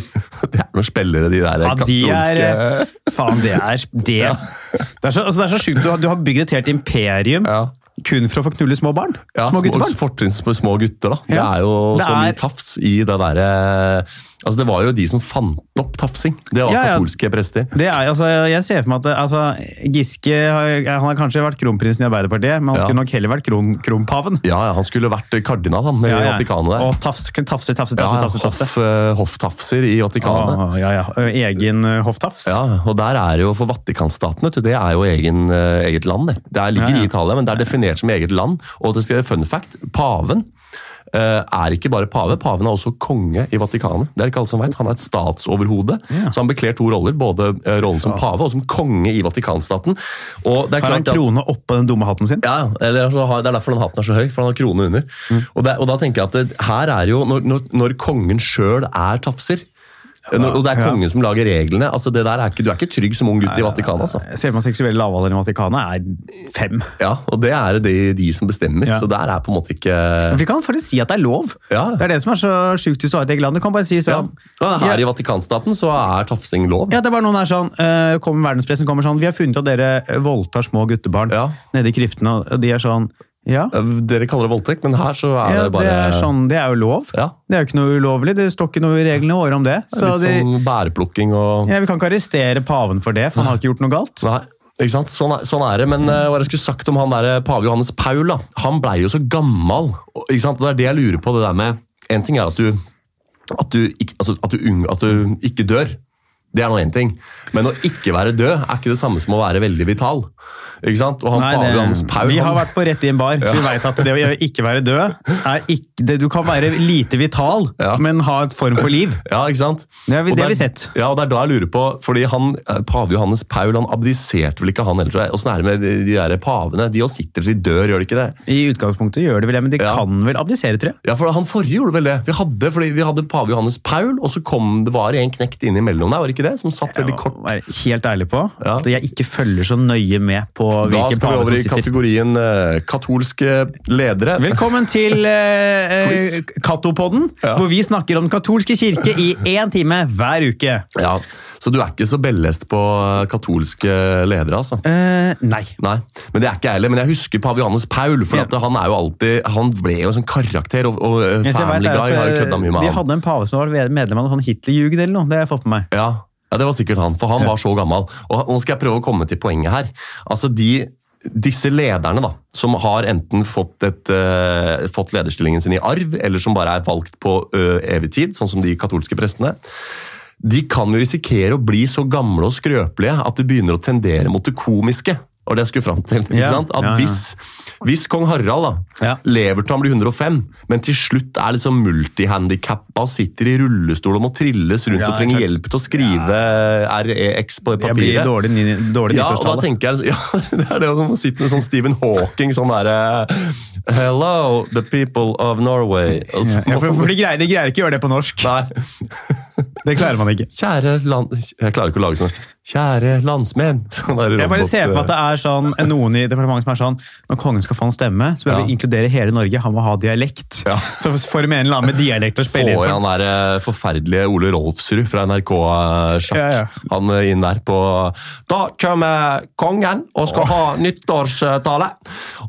Det er noen spillere, de der Ja, de er katolske Faen, det er det. Det er så, altså, det er så sjukt. Du, har- du har bygd et helt imperium Ja. kun for å få knulle små barn. Ja, små guttebarn. fortrinns små gutter, da. Det er jo Det så mye er- tafs i det derre Altså, det var jo de som fant opp tafsing. Det var Ja, ja. katolske prester. Det er, altså, jeg ser for meg at altså, Giske han har kanskje vært kronprinsen i Arbeiderpartiet, men han Ja. skulle nok heller vært kron, kronpaven. Ja, ja, han skulle vært kardinal, han, i. Vatikanet der. Og tafse, tafse, tafse, tafse, tafse, tafse. hoff, eh, hofftafser i Vatikanet. Å, ja, ja. Egen eh, hofftafs. Ja, og der er jo for Vatikanstaten, vet du, det er jo egen, eh, eget land. Det Det er, ligger i Italia, men det er definert som eget land. Og det skal være fun fact, paven er ikke bare pave, paven er også konge i Vatikanet. Det er ikke alle som vet. Han er et statsoverhode, Ja. så han bekler to roller. Både eh, rollen som pave og som konge i Vatikanstaten. Og det er Har han klart at- krone oppå den dumme hatten sin? ja, eller så har, Det er derfor den hatten er så høy, for han har krone under. Og, det, og da tenker jeg at det, her er jo, når, når, kongen sjøl er tafser, og det er ja. kongen som lager reglene altså det der er ikke, Du er ikke trygg som ung gutt i Vatikanet. altså. Ser man seksuelle lavalderen i Vatikanet er fem. Ja, Og det er de, de som bestemmer, Ja. så der er på en måte ikke Vi kan faktisk si at det er lov. Ja. Det er det som er så sjukt hvis du har et eget land. Du kan bare si ja. sånn Og Her Ja. i Vatikanstaten så er tafsing lov. Ja, det er bare noen her sånn, uh, kommer Verdenspressen kommer sånn Vi har funnet at dere voldtar små guttebarn Ja. nede i kryptene, og de er sånn Ja, Dere kaller det voldtekt, men her så er ja det bare det, er sånn, det er jo lov. Ja. Det er jo ikke noe ulovlig. Det står ikke noe i reglene våre om det. Så Litt de, sånn bæreplukking og ja, Vi kan ikke arrestere paven for det, for han har ikke gjort noe galt. Nei, ikke sant? Sånn er, sånn er det. Men uh, hva jeg skulle sagt om han der pave Johannes Paul, da. han blei jo så gammal. Ikke sant? Og Det er det jeg lurer på. det der med, En ting er at du, at du, ikke, altså, at du, unng- at du ikke dør. Det er nå én ting. Men å ikke være død er ikke det samme som å være veldig vital. Ikke sant? Og han Nei, det, Paul vi har vært på rett i en bar, så vi vet at det å ikke være død er ikke, det, Du kan være lite vital, Ja. men ha et form for liv. Ja, ikke sant? Det har vi- det har vi sett. Ja, og det er da jeg lurer på, fordi han, eh, Pave Johannes Paul han abdiserte vel ikke, han heller? Åssen er det med de, de der pavene? De også sitter til de dør, gjør de ikke det? I utgangspunktet gjør det vel det, men de Ja. kan vel abdisere, tror jeg. Ja, for Han forrige gjorde vel det. Vi hadde, fordi vi hadde pave Johannes Paul, og så kom det var en knekt innimellom der, var det ikke det? Som satt veldig kort. Være helt ærlig på Ja. at jeg ikke følger så nøye med på Da skal vi over i kategorien uh, katolske ledere. Velkommen til uh. Katopodden, Ja. hvor vi snakker om den katolske kirke i én time hver uke. Ja, Så du er ikke så bellest på katolske ledere, altså? Uh, nei. Nei, men det er ikke jeg heller. Men jeg husker Pavianus Paul, for Ja. han er jo alltid Han ble jo en sånn karakter, og, og vet Family Guy at, har jo kødda mye med De han. hadde en pave som var medlem av en sånn Hitlerjugend eller noe. Det har jeg fått med meg. Ja, ja, det var sikkert han, for han var så gammel. Og nå skal jeg prøve å komme til poenget her. Altså, de, Disse lederne da, som har enten fått, et, uh, fått lederstillingen sin i arv, eller som bare er valgt på uh, evig tid, sånn som de katolske prestene, de kan jo risikere å bli så gamle og skrøpelige at det begynner å tendere mot det komiske. Og det jeg skulle fram til. ikke Ja, sant? At ja, ja. Hvis, hvis kong Harald da, Ja. lever til han blir 105, men til slutt er liksom multihandikappa og sitter i rullestol og må trilles rundt og trenger hjelp til å skrive REX på Det blir dårlig, dårlig ja, og da tenker jeg, ja, det er det å sitte med sånn Stephen Hawking, sånn derre Hello, the people of Norway. Altså, for, for de, greier, de greier ikke å gjøre det på norsk. Nei. Det klarer man ikke. Kjære land... Jeg klarer ikke å lage sånn. Kjære landsmenn. Sånn Jeg bare ser for meg at det er sånn, noen i departementet som er sånn Når kongen skal få en stemme, så bør Ja. vi inkludere hele Norge. Han må ha dialekt. Ja. Så får de en eller annen med dialekt å spille inn i for. han der eh, forferdelige Ole Rolfsrud fra NRK-sjakk. Ja, ja. Han eh, inn der på Da kommer kongen og skal ha nyttårstale.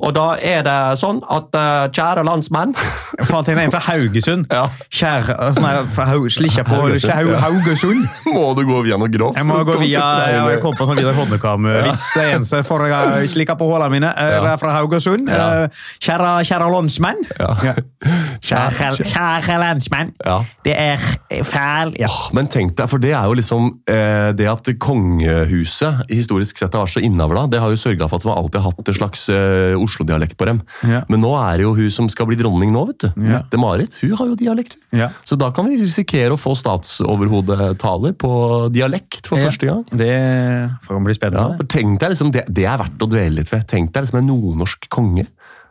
Og da er det sånn at eh, kjære landsmenn Faen, tenk deg en fra Haugesund. Ja. Kjære, sånn her, fra slikker på Haugesund, Haug. Haugesund. Må du gå via noe grovt? Jeg må gå via Jeg kom på sånn Vidar Hodnekam-vits. Eneste forrige jeg ikke liker på hullene mine. er fra Haugesund. Ja. Eh, Kjære, kjære landsmenn. Ja. Kjære, kjære landsmenn. Ja. Det er fæl ja. Men tenk deg, for det er jo liksom eh, det at kongehuset historisk sett har vært så innavla, det har jo sørga for at man alltid har hatt en slags eh, Oslo-dialekt på dem. Ja. Men nå er det jo hun som skal bli dronning nå, vet du. Ja. Mette-Marit. Hun har jo dialekt. hun. Ja. Så da kan vi risikere å få statsoverhodetaler på dialekt for første gang. Det får bli Ja, spennende. for tenk deg liksom, det, det er verdt å dvele litt ved. Tenk deg liksom en nordnorsk konge.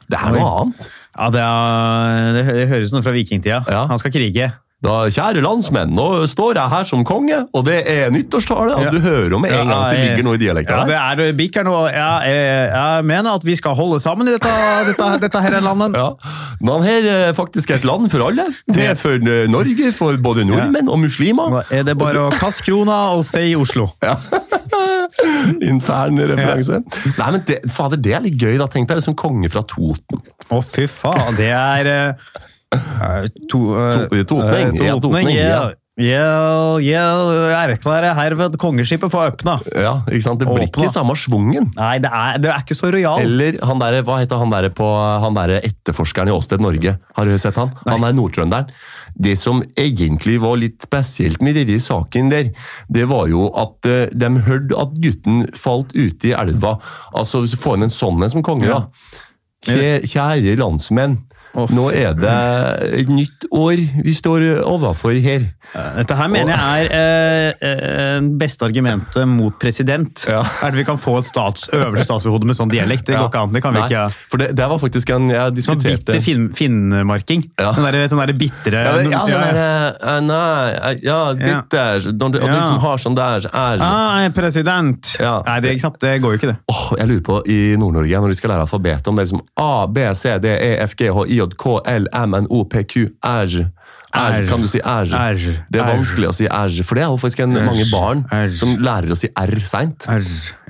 Det er noe annet. Ja, det, er, det høres noe fra vikingtida. Ja. Han skal krige. Da, kjære landsmenn, nå står jeg her som konge, og det er nyttårstale. Altså, Ja. Du hører med en gang at det ligger noe i dialekten Ja, dialekten det er bikker nå. Jeg, jeg, jeg mener at vi skal holde sammen i dette, dette, dette her landet. Ja. Men her er faktisk et land for alle. Det er for eh, Norge, for både nordmenn og muslimer. Er det bare å kaste krona og si Oslo. Intern referanse. Nei, men det, fader, det er litt gøy. da. Tenk deg liksom konge fra Toten. Å, fy faen. Det er eh, eh, eh, To- totning, ja, totning, ja. Ja, ja, erklærer herved kongeskipet for åpna. Ja, ikke sant? Det blir ikke samme schwungen. Nei, det er, det er ikke så rojal. Eller han der, hva heter han der på han der etterforskeren i Åsted Norge? Har du sett han? Han er nordtrønderen. Det som egentlig var litt spesielt med denne saken der, det var jo at eh, de hørte at gutten falt ute i elva. Altså, hvis du får inn en sånn en som konge, da. Kjære landsmenn. Å, Nå er det et nytt år vi står overfor her. Dette her mener jeg er eh, eh, beste argumentet mot president. Ja. Er det vi kan få et stats, øverste statsoverhode med sånn dialekt? Det går ikke an. Det kan vi Nei, ikke. For det, det var faktisk en jeg Sånn bitter fin, finnmarking. Ja. Den der, den der bitre Ja, ja, det ja, ja. eh, nei, eh, ja, ditt der, de, som har sånn der, er Ah, er president! Nei, det, ikke sant? det går jo ikke, det. Oh, jeg lurer på i Nord-Norge, når de skal lære alfabetet, om det er liksom A, B, C, D, E, F, G, H, I, J, K, L, M, N, O, P, Q, R. R. R. Kan du si R? R. Det er vanskelig å si R, for det er jo faktisk en, mange barn som lærer å si R seint.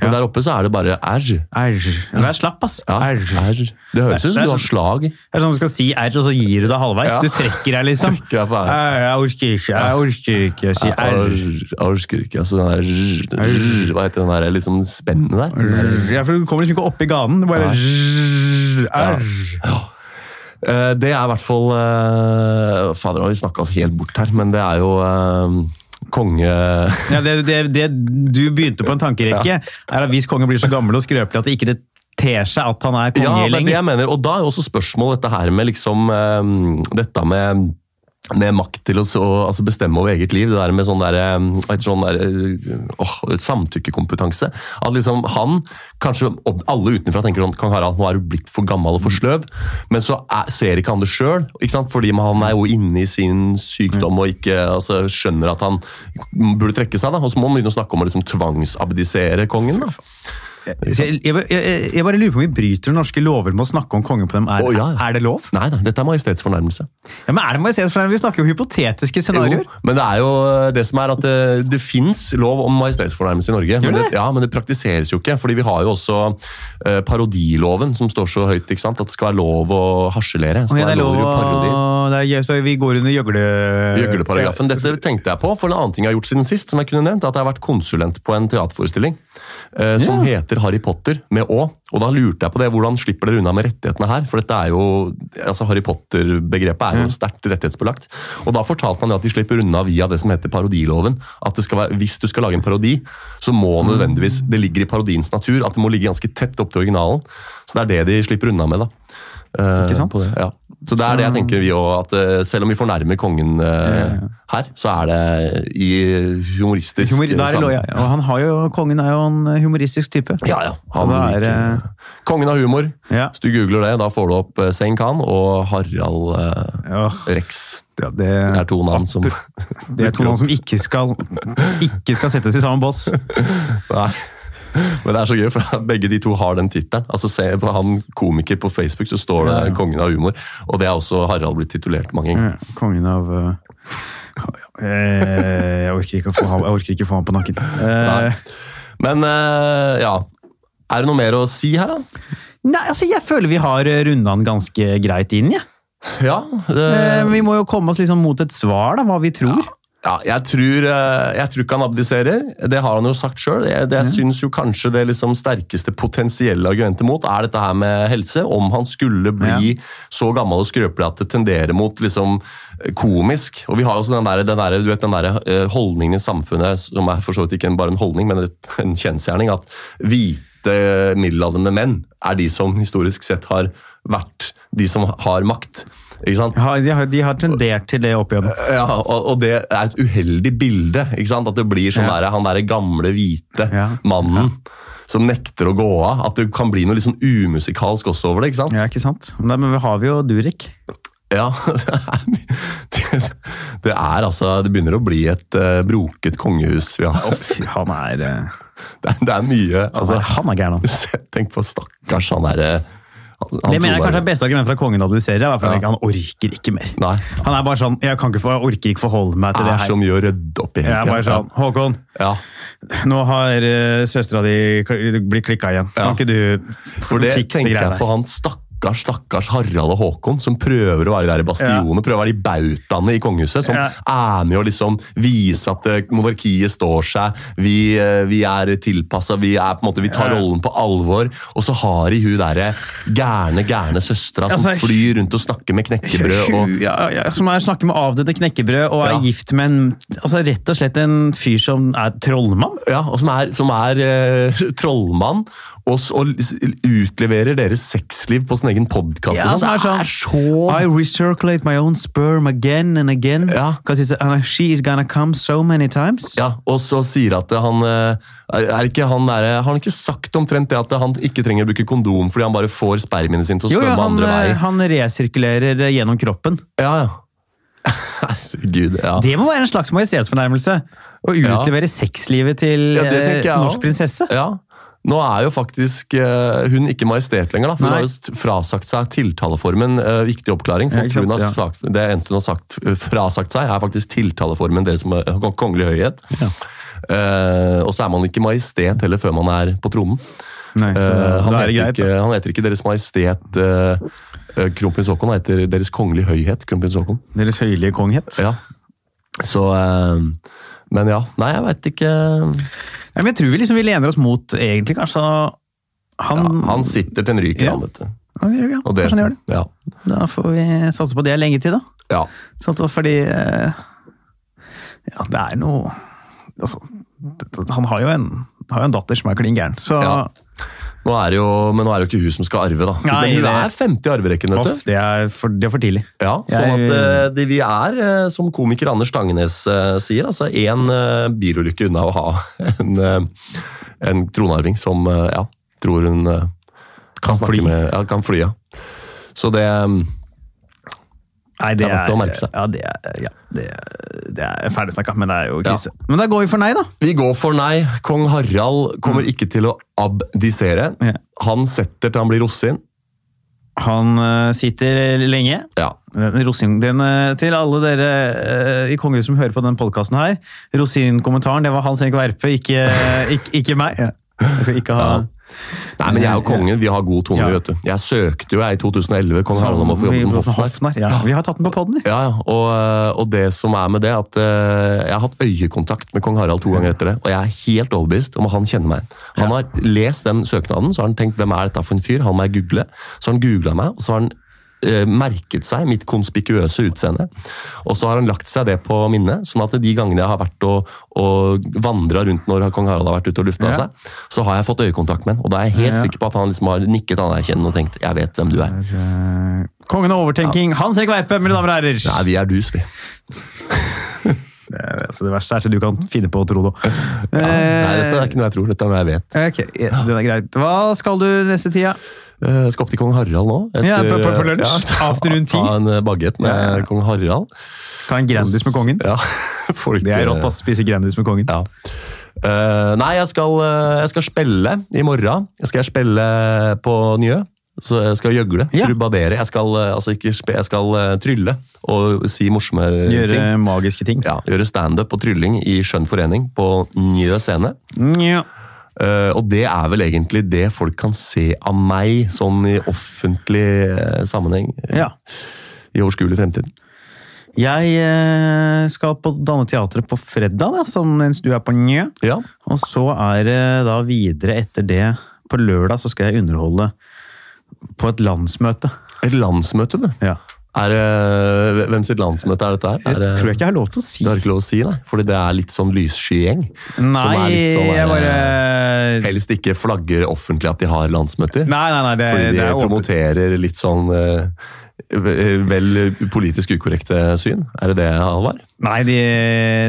Men der oppe så er det bare R. R. Det er slapp, ass. R. Det høres ut som du har sånn- slag. Det er sånn du skal si R, og så gir du deg halvveis. Du trekker deg, liksom. Jeg orker ikke, jeg orker ikke å si R. Jeg orker ikke. altså den der Hva heter den der liksom spennet der? Ja, for Du kommer liksom ikke opp i ganen. Du bare R. Eh, Det er i hvert fall eh, Fader, har vi snakka helt bort her, men det er jo eh, konge... Ja, det, det, det du begynte på en tankerekke, er at hvis kongen blir så gammel og skrøpelig at det ikke det ter seg at han er konge Ja, det er det jeg mener. Og da er jo også spørsmålet dette her med liksom Dette med med makt til å så, altså bestemme over eget liv. Det der med sånn der, eh, sånn der, eh, åh, samtykkekompetanse. At liksom han, kanskje alle utenfra tenker sånn Kong Harald, nå er du blitt for gammel og for sløv. Men så er, ser ikke han det sjøl, fordi han er jo inne i sin sykdom og ikke altså, skjønner at han burde trekke seg. da, Og så må han begynne å snakke om å liksom, tvangsabdisere kongen. da. Jeg, jeg, jeg, jeg bare lurer på om vi bryter norske lover med å snakke om kongen på dem. Er, oh, ja, ja. er det lov? Nei da, dette er majestetsfornærmelse. Ja, men er det majestetsfornærmelse? Vi snakker jo hypotetiske scenarioer. Jo, men det er jo det som er at det, det fins lov om majestetsfornærmelse i Norge. Men det ja, men det praktiseres jo ikke. fordi vi har jo også uh, parodiloven som står så høyt. ikke sant? At det skal være lov å harselere. Skal det være lov å gjøre det er, Så vi går under gjøgle... Gjøgleparagrafen. Dette tenkte jeg på, for en annen ting jeg har gjort siden sist, som jeg kunne nevnt, at jeg har vært konsulent på en teaterforestilling uh, som heter Harry Potter med Å. Og da lurte jeg på det, hvordan slipper dere unna med rettighetene her? For dette er jo, altså Harry Potter-begrepet er jo sterkt rettighetsbelagt. Og da fortalte man at de slipper unna via det som heter parodiloven. At det skal være, hvis du skal lage en parodi, så må nødvendigvis, det ligger i parodiens natur, at det må ligge ganske tett opp til originalen. Så det er det de slipper unna med, da. Eh, Ikke sant? på det, ja. Så det er det jeg tenker vi at eh, selv om vi fornærmer kongen eh, her, så er det i humoristisk Humor, der lå jeg. Og han har jo, kongen er jo en humoristisk type. Ja, ja. Han er Kongen av humor. Ja. Hvis du googler det, da får du opp eh, Sein Khan og Harald eh, Ja, Rex. ja, det, Det er to navn som det er to navn som ikke skal, ikke skal settes i samme bås. Nei. Men det er så gøy, for begge de to har den tittelen. Altså, se på han komiker på Facebook, så står det Ja, ja. 'Kongen av humor'. Og det er også Harald blitt titulert mange ganger. Ja, Kongen av uh, eh, jeg, orker ikke å få, jeg ikke få ham på nakken. Eh, Nei. Men uh, ja Er det noe mer å si her, da? nei, altså Jeg føler vi har runda den ganske greit inn. Ja. Ja, det, Eh, vi må jo komme oss liksom mot et svar, da, hva vi tror. ja jeg, tror, eh, jeg tror ikke han abdiserer. Det har han jo sagt sjøl. Jeg, det, jeg syns jo kanskje det liksom sterkeste potensielle argumentet mot er dette her med helse. Om han skulle bli så gammel og skrøpelig at det tenderer mot liksom eh, komisk. Og vi har også den der, den der, du vet, den der eh, holdningen i samfunnet, som er for så vidt ikke bare en holdning, men en kjensgjerning, at hvite middelaldrende menn er de som historisk sett har vært de som har makt. Ikke sant? Ja, de, har, de har tendert til det opp igjen. Ja, og, og det er et uheldig bilde. ikke sant? At det blir sånn Ja. der, han derre gamle, hvite Ja. mannen som nekter å gå av. At det kan bli noe litt sånn umusikalsk også over det. ikke sant? Ja, ikke sant? Nei, men vi har vi jo Durek. Ja, det er, det, det er altså Det begynner å bli et uh, broket kongehus vi har. Fy, han er, eh, Det er, det er mye altså, han er gæren. Tenk på stakkars han derre han, han Det mener jeg kanskje er beste argument for kongen abduserer. er Ja. Han orker ikke mer. Nei. Han er bare sånn Jeg, kan ikke få, jeg orker ikke forholde meg til Det det er her. mye å rydde opp i. Jeg er bare sånn Håkon, Ja. nå har uh, søstera di blitt klikka igjen. Kan ikke du For det tenker jeg på han han stakkars stakkars Harald og Håkon, som prøver å være der i bastionene, prøver å være de bautaene i kongehuset, som Ja. er med å liksom vise at eh, monarkiet står seg, vi, eh, vi er tilpassa, vi, er på en måte, vi tar Ja. rollen på alvor, og så har de hun derre gærne, gærne søstera som Altså, flyr rundt og snakker med knekkebrød og ja, ja, som er snakker med avdøde knekkebrød og er Ja. gift med en altså rett og slett en fyr som er trollmann. Ja, og som er, som er uh, trollmann, og, og utleverer deres sexliv på sin egen podkast. Ja, det er sånn, det er så I recirculate my own sperm again and again. Ja. She is gonna come so many times. Ja, og så sier at han eh, er ikke han der, Har han ikke sagt omtrent det at han ikke trenger å bruke kondom fordi han bare får spermiene sine til å svømme jo, han, andre eh, vei? han resirkulerer eh, gjennom kroppen. Ja, ja. Herregud, ja. Det må være en slags majestetsfornærmelse. Å Ja. utlevere sexlivet til Ja, eh, norsk prinsesse. ja. Nå er jo faktisk uh, hun ikke majestet lenger, da, for hun har jo frasagt seg tiltaleformen. Uh, viktig oppklaring. For Ja, har sagt, det eneste hun har sagt, eh, frasagt seg, er faktisk tiltaleformen deres som er kongelig høyhet. Ja. Uh, og så er man ikke majestet heller før man er på tronen. Nei, Eh, han, er det heter greit. ikke, han heter ikke Deres Majestet Kronprins Haakon, han heter Deres Kongelige Høyhet Kronprins Haakon. Deres høyelige konghet. Ja. Så Men ja. Nei, jeg veit ikke Nei, men jeg tror vi liksom vi lener oss mot egentlig kanskje han, ja, Han sitter til en ryker, Ja. han, vet du. Ja, vi gjør- ja, Og det, kanskje han gjør det. Ja. Da får vi satse på det lenge til, da. ja. Sånn fordi eh, Ja, det er noe altså, Han har jo en, har jo en datter som er klin gæren, så Ja. Nå er det jo, men nå er det jo ikke hun som skal arve, da. Nei, men hun det- er femte i arverekken, vet du. det, er for, det er for tidlig. Ja, sånn at eh, det, Vi er, eh, som komiker Anders Stangenes eh, sier, altså én bilulykke unna å ha en, en tronarving som ja, tror hun Kan snakke fly. Med, ja, kan fly, ja. Så det eh, Nei, Det er verdt merke seg. Ja, det er, ja, det, det er ferdig snakka, men det er jo krise. Men da går vi for nei, da. Vi går for nei. Kong Harald kommer ikke til å abdisere. Mm. Ja. Han setter til han blir rosin. Han eh, sitter lenge. Ja. Den Rosin, den, eh, til alle dere uh, i kongehuset som hører på den podkasten her. Rosinkommentaren, det var Hans Erik Verpe, ikke, ikke, ikke meg. Jeg skal ikke ha Ja. Nei, men jeg og kongen vi har god tone, Ja. vet du. Jeg søkte jo jeg i 2011 kong Harald om å få jobbe som hoffnarr. Ja. Vi har tatt den på poden. Ja, ja. Og, øh, og det som er med det, at øh, jeg har hatt øyekontakt med kong Harald to ganger etter det, og jeg er helt overbevist om at han kjenner meg. Han har lest den søknaden, så har han tenkt hvem er dette for en fyr, han må jeg google. Så har han googla meg, og så har han merket seg mitt konspikuøse utseende. Og så har han lagt seg det på minnet, sånn at de gangene jeg har vært og, og vandra rundt når kong Harald har vært ute og lufta Ja. seg, så har jeg fått øyekontakt med han. Og da er jeg helt Ja. sikker på at han liksom har nikket anerkjennende og tenkt 'jeg vet hvem du er'. Eh, Kongen av overtenking, Hans Erik Veipe, mine damer og herrer! Nei, vi er dus, vi. Det, er, altså, det verste er at du kan finne på å tro det. Nei, dette er ikke noe jeg tror, dette er noe jeg vet. Ok, ja, det er greit. Hva skal du neste tida? Eh, skal opp til kong Harald nå. Ja, på- på- eh, lunsj. ta- Afternoon tea. Ta en eh, bagett med Ja, ja. kong Harald. Ta en Grandis med kongen? Ja, folk, Det er rått, å Spise Grandis med kongen. Ja. Uh, nei, jeg skal, eh, jeg skal spille i morgen. Jeg skal spille på Njø. Så jeg skal gjøgle, Ja. trubadere. Jeg skal, eh, altså ikke spe, jeg skal eh, trylle og si morsomme Gjøre ting. magiske ting. Ja, gjøre standup og trylling i skjønn forening på Njø scene. Nja. Eh, og det er vel egentlig det folk kan se av meg, sånn i offentlig eh, sammenheng. eh, Ja. I overskuelig fremtid. Jeg skal på Danne Teatret på fredag, da, som mens du er på Njø. Ja. Og så er det da videre etter det På lørdag så skal jeg underholde på et landsmøte. Et landsmøte, du. Ja. Er, hvem sitt landsmøte er dette her? Det Er, det- tror jeg ikke jeg har lov til å si. Det har ikke lov å si, nei. Fordi det er litt sånn lyssky-gjeng. Nei, sånn jeg bare Helst ikke flagger offentlig at de har landsmøter. Nei, nei, nei, det, fordi de det er promoterer litt sånn eh, vel politisk ukorrekte syn. Er det det, Halvard? Nei, de,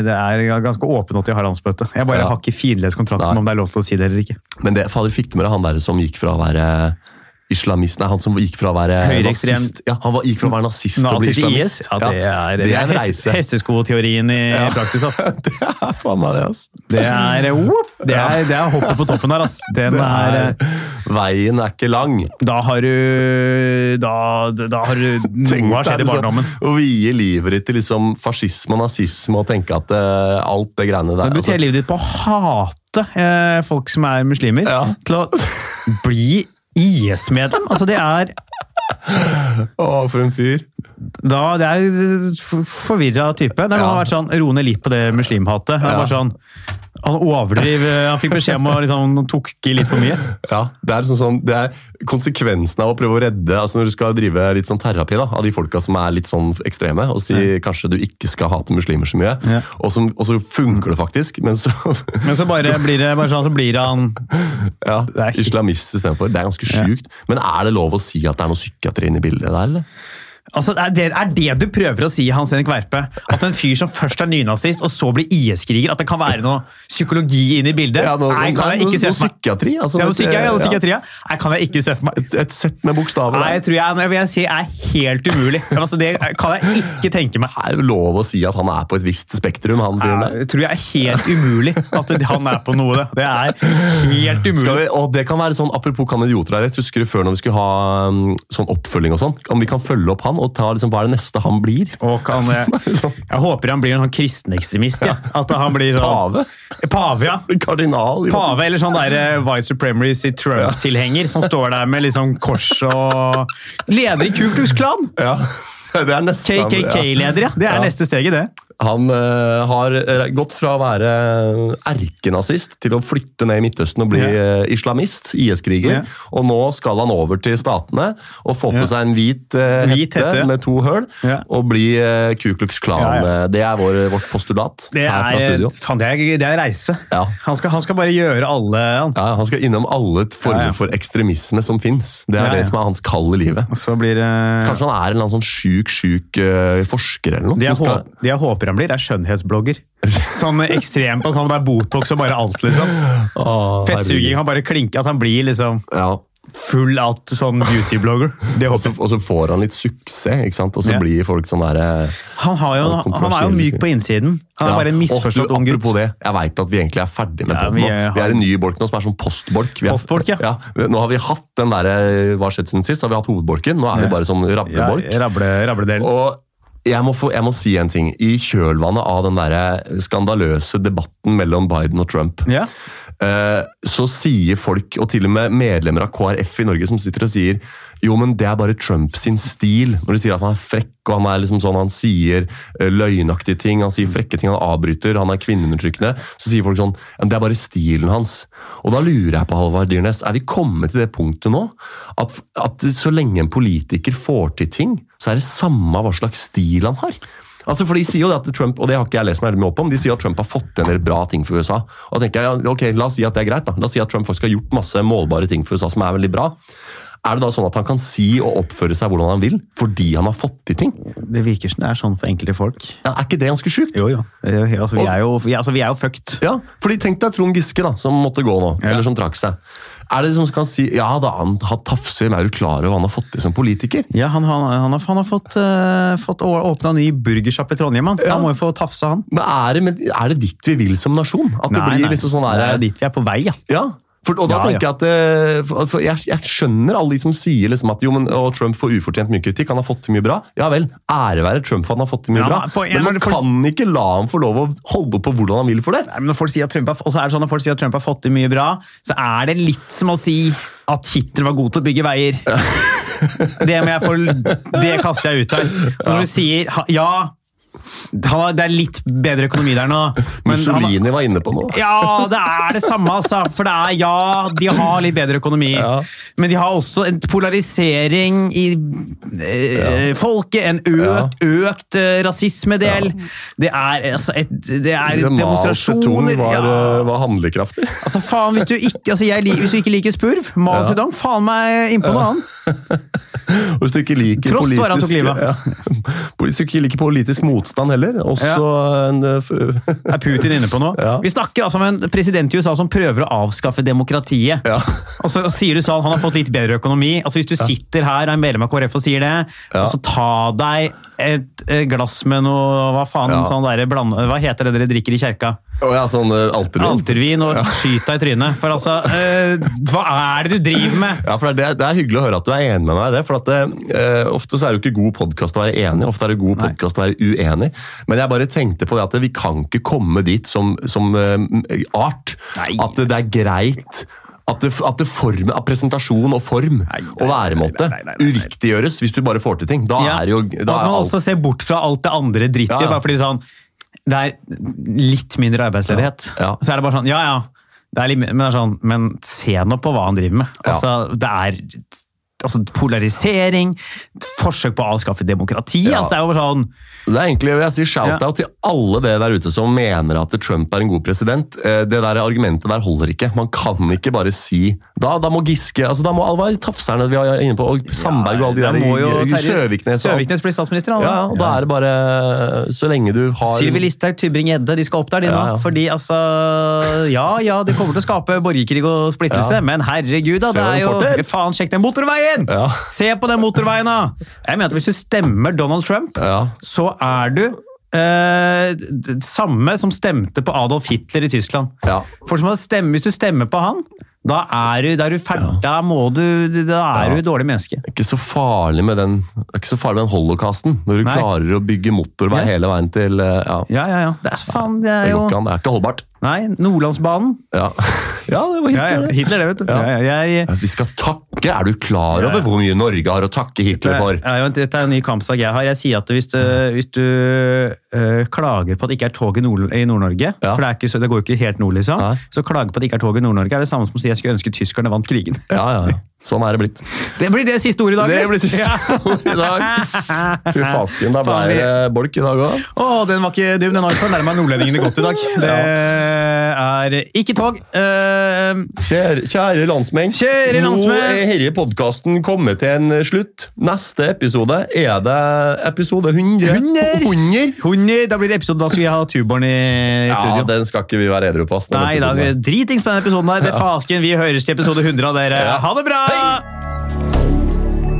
det er ganske åpent at de har landsmøte. Jeg bare Ja. har ikke finlest om det er lov til å si det eller ikke. Men det, fader, fikk du med deg han der som gikk fra å være islamist er han som gikk fra å være nazist Ja, han var, gikk fra å være nazist til å bli Nazi IS? islamist. Ja, det er, det er en reise. hesteskoteorien i praksis, ass. det er faen meg det, ass. Det er, whoop, det er, det er hoppet på toppen her, ass. Den Det er, er, veien er ikke lang. da har du Da, da har du Noe har skjedd i barndommen. Å vie livet ditt til liksom fascisme og nazisme og tenke at uh, alt det greiene der Du brukt altså. livet ditt på å hate eh, folk som er muslimer, Ja. til å bli IS-medlem. Altså, det er Å, for en fyr. da, Det er for- forvirra type. Det Ja. har vært sånn Ro ned litt på det muslimhatet. Ja. bare sånn han overdriv, Han fikk beskjed om å liksom, tok i litt for mye. Ja, det er, sånn, sånn, det er konsekvensen av å prøve å redde altså Når du skal drive litt sånn terapi da, av de folka som er litt sånn ekstreme, og si kanskje du ikke skal hate muslimer så mye, Ja. og, som, og så funker det faktisk, men så Men så bare blir det bare sånn, så blir han ja, er islamist istedenfor. Det er ganske sjukt. Men er det lov å si at det er noe psykiatri inne i bildet der, eller? Altså, er det, er det du prøver å si, Hans Henrik Verpe? At en fyr som først er nynazist, og så blir IS-kriger, at det kan være noe psykologi inne i bildet? noe, Nei, kan jeg ikke se for meg. psykiatri? Altså, Ja, noe det- ja, noe psykiatri, ja. Nei, kan jeg ikke se for meg. Et, et sett med bokstaver. Nei, jeg tror jeg, jeg vil si er helt umulig. Altså, det kan jeg ikke tenke meg. Det er jo lov å si at han er på et visst spektrum, han fyren der. Jeg tror jeg er helt umulig at han er på noe. Det, det er helt umulig. vi, og det kan være sånn, Apropos kan idioter ha rett, husker du før når vi skulle ha um, sånn oppfølging og sånn? Om vi kan følge opp han og ta liksom, hva er det neste han blir? Og kan, jeg, jeg håper han blir en sånn kristenekstremist. Ja. At han blir sånn, Pave? Pave, ja. Kardinal? Jo. Pave eller sånn der eh, White Supremacy Trump-tilhenger som står der med liksom kors og Leder i Ku Klux Klan! Ja, det er. KKK-leder, ja. Det er neste steget, det. Han uh, har eh, gått fra å være erkenazist til å flytte ned i Midtøsten og bli yeah. islamist, IS-kriger. Yeah. Og nå skal han over til statene og få på seg en hvit, uh, Hvit hette, med to høl og bli Ku Klux Klan. Ja, ja. Det er vår, vårt postulat Det her fra er, studio. faen, det er, det er reise. Ja. Han, skal, han skal bare gjøre alle han. Han skal innom alle former for ekstremisme som fins. Det er det som er hans kall i livet. Og så blir Kanskje han er en sånn sjuk, sjuk forsker eller noe? det jeg, skal- håper, det jeg håper han blir, er skjønnhetsblogger. Sånn ekstrem på sånn det er Botox og bare alt, liksom. Åh, Fettsuging. Han bare klinker, at han blir liksom. Ja. full out sånn beauty-blogger. Og så, og så får han litt suksess, ikke sant? og så Ja. blir folk sånn derre Han, jo, Han er han jo myk på innsiden. Han er bare en misforstått ung gutt. Apropos det, jeg veit at vi egentlig er ferdig med Ja, vi nå. Vi er en ny bolk nå som er sånn postbolk. Vi er- Postbolk, ja. Nå har vi hatt den derre Hva har skjedd siden sist? Har vi hatt hovedbolken. Nå er vi bare sånn Ja, rable, rabledelen. Og jeg må, få, jeg må si en ting. I kjølvannet av den der skandaløse debatten mellom Biden og Trump, Ja. eh, så sier folk, og til og med medlemmer av KrF i Norge, som sitter og sier jo, men det er bare Trump sin stil. Når de sier at han er frekk, og han er liksom sånn, han sier eh, løgnaktige ting, han sier frekke ting, han avbryter, han er kvinneundertrykkende, så sier folk sånn det er bare stilen hans. Og da lurer jeg på, Halvard Dyrnes, er vi kommet til det punktet nå at, at så lenge en politiker får til ting, så er det samme hva slags stil han har? Altså, for De sier jo at Trump, og det har ikke jeg lest meg mye opp om, de sier at Trump har fått til en del bra ting for USA. Og da tenker jeg, ok, La oss si at det er greit. da. La oss si at Trump faktisk har gjort masse målbare ting for USA som er veldig bra. Er det da sånn at han kan si og oppføre seg hvordan han vil, fordi han har fått til ting? Det virker som det er sånn for enkelte folk. Ja, er ikke det ganske sjukt? Jo, jo. Altså, vi, er jo vi, altså, vi er jo fucked. Ja, fordi Tenk deg Trond Giske, da, som måtte gå nå, Ja. eller som trakk seg. Er det som kan si ja da, han har tafser, men er du klar over hva han har fått til som politiker? Ja, han, han, han, har, han har fått, uh, fått åpna ny burgersjappe i Trondheim. Han. Ja. må jo få tafse, han. Men er det, men er det dit vi vil som nasjon? At det blir liksom sånn det er dit vi er på vei, ja. Ja, for, og da Ja, tenker jeg at eh, for, for jeg, jeg skjønner alle de som sier liksom at jo, men, Trump får ufortjent mye kritikk, han har fått til mye bra. Ja vel, ære være Trump for han har fått til mye Ja, bra. men en- men man for- kan ikke la ham få lov å holde på hvordan han vil for det. Nei, men når folk sier at Trump har, også er det sånn når folk sier at Trump har fått til mye bra, så er det litt som å si at Hitler var god til å bygge veier. Det, få, det kaster jeg ut her. Når du sier ja, det er litt bedre økonomi der nå, men han, Mussolini var inne på noe. Ja, det er det samme, altså. For det er, ja, de har litt bedre økonomi. Ja. Men de har også en polarisering i eh, folket. En økt, økt eh, rasismedel. Det er altså et, Det er demonstrasjoner. var, ja. eh, var handlekraftig. Altså, faen, hvis du ikke, altså, jeg, hvis du ikke liker spurv, Mao Ja. Zedong, faen meg innpå noe annet. Hvis du ikke liker Tross for han tok livet av. ja, Politisk ikke liker politisk motstand heller. Også en eh, Er Putin inne på noe? Ja. Vi snakker altså om en president i USA som prøver å avskaffe demokratiet. Ja. Og så sier du sånn, han har fått litt bedre økonomi. Altså Hvis du sitter her, er en medlem av KrF og sier det, Ja. altså ta deg et, eh, glass med noe Hva faen Ja. sånn der, bland, hva heter det dere drikker i kjerka? Å ja, sånn uh, altervin. Altervin og skyt deg i trynet. For altså, uh, hva er det du driver med? Ja, for det er, det er hyggelig å høre at du er enig med meg i det. for at det, uh, Ofte så er det jo ikke god podkast å være enig, ofte er det god podkast å være uenig. Men jeg bare tenkte på det at vi kan ikke komme dit som, som eh, art. Nei. At det, er greit at, det, at, det form, at presentasjon og form Nei, nei, og væremåte uviktiggjøres hvis du bare får til ting. Da Ja. er jo da at man alt, også ser bort fra alt det andre drittet. Ja, ja. bare fordi sånn Det er litt mindre arbeidsledighet. Ja, ja. Så er det bare sånn Ja, ja. Det er litt, men, sånn, men se nå på hva han driver med. Ja. Altså, det er altså, polarisering, forsøk på å avskaffe demokrati. Ja. Altså, det er jo bare sånn Det er egentlig, jeg vil si Shout-out til alle det der ute som mener at Trump er en god president. Eh, Det der argumentet der holder ikke. Man kan ikke bare si Da, da må Giske altså Da må alle være tafserne vi er inne på, og Sandberg og alle de der Terje- Søviknes. Søviknes blir statsminister. han. Ja, og da er det bare Så lenge du har Sylvi Listhaug, Tybring-Gjedde, de skal opp der, de nå. Ja, ja. Fordi altså Ja, ja, de kommer til å skape borgerkrig og splittelse, Ja. men herregud, da. Det er jo. Faen, sjekk den motorveien! Ja. Se på den motorveien, da! Jeg mener at hvis du stemmer Donald Trump, Ja. så er du Uh, samme som stemte på Adolf Hitler i Tyskland. Ja. Folk som hadde stemme, Hvis du stemmer på han, da er du, da er du ferdig. Da, må du, da er Ja. du et dårlig menneske. Det er ikke så farlig med den ikke så farlig med den holocausten, når du Nei. klarer å bygge motorvei Ja. hele veien til eh, Ja, Ja, ja, ja. Det er, faen, det er det jo an. Det er ikke holdbart. Nei, Nordlandsbanen. Ja, ja det var Hitler, ja. Hitler, det, vet du. Ja. Ja, ja, jeg, Ja, Vi skal takke! Er du klar over ja. hvor mye Norge har å takke Hitler for? Det er dette er en ny kampsak jeg har. Jeg sier at hvis du, hvis du øh, klager på at det ikke er tog i Nord- i Nord-Norge, Ja. for det, er ikke, så- det går jo ikke helt nord, liksom, så klager på at det ikke er tog i Nord-Norge er det samme som å si jeg skulle ønske tyskerne vant krigen. Ja, ja, ja. Sånn er det blitt. Det blir det siste ordet i dag. Det blir siste Ja. ord i dag. Fy fasken, da ble det bolk i dag òg. Den var ikke dum. Den har fornærma nærma nordlendingene godt i dag. Det er ikke tog. Uh, Kjære, kjære landsmenn. Kjære landsmenn. Nå er denne podkasten kommet til en slutt. Neste episode er det episode 100. 100. 100. 100, da blir det episode, da skal vi ha tuboren i Ja, studio. den skal ikke vi være edru på. Nei, da, dritings på denne episoden der. Det fasken. Vi høres til episode 100 av dere. Ja. Ha det bra!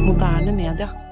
Moderne media.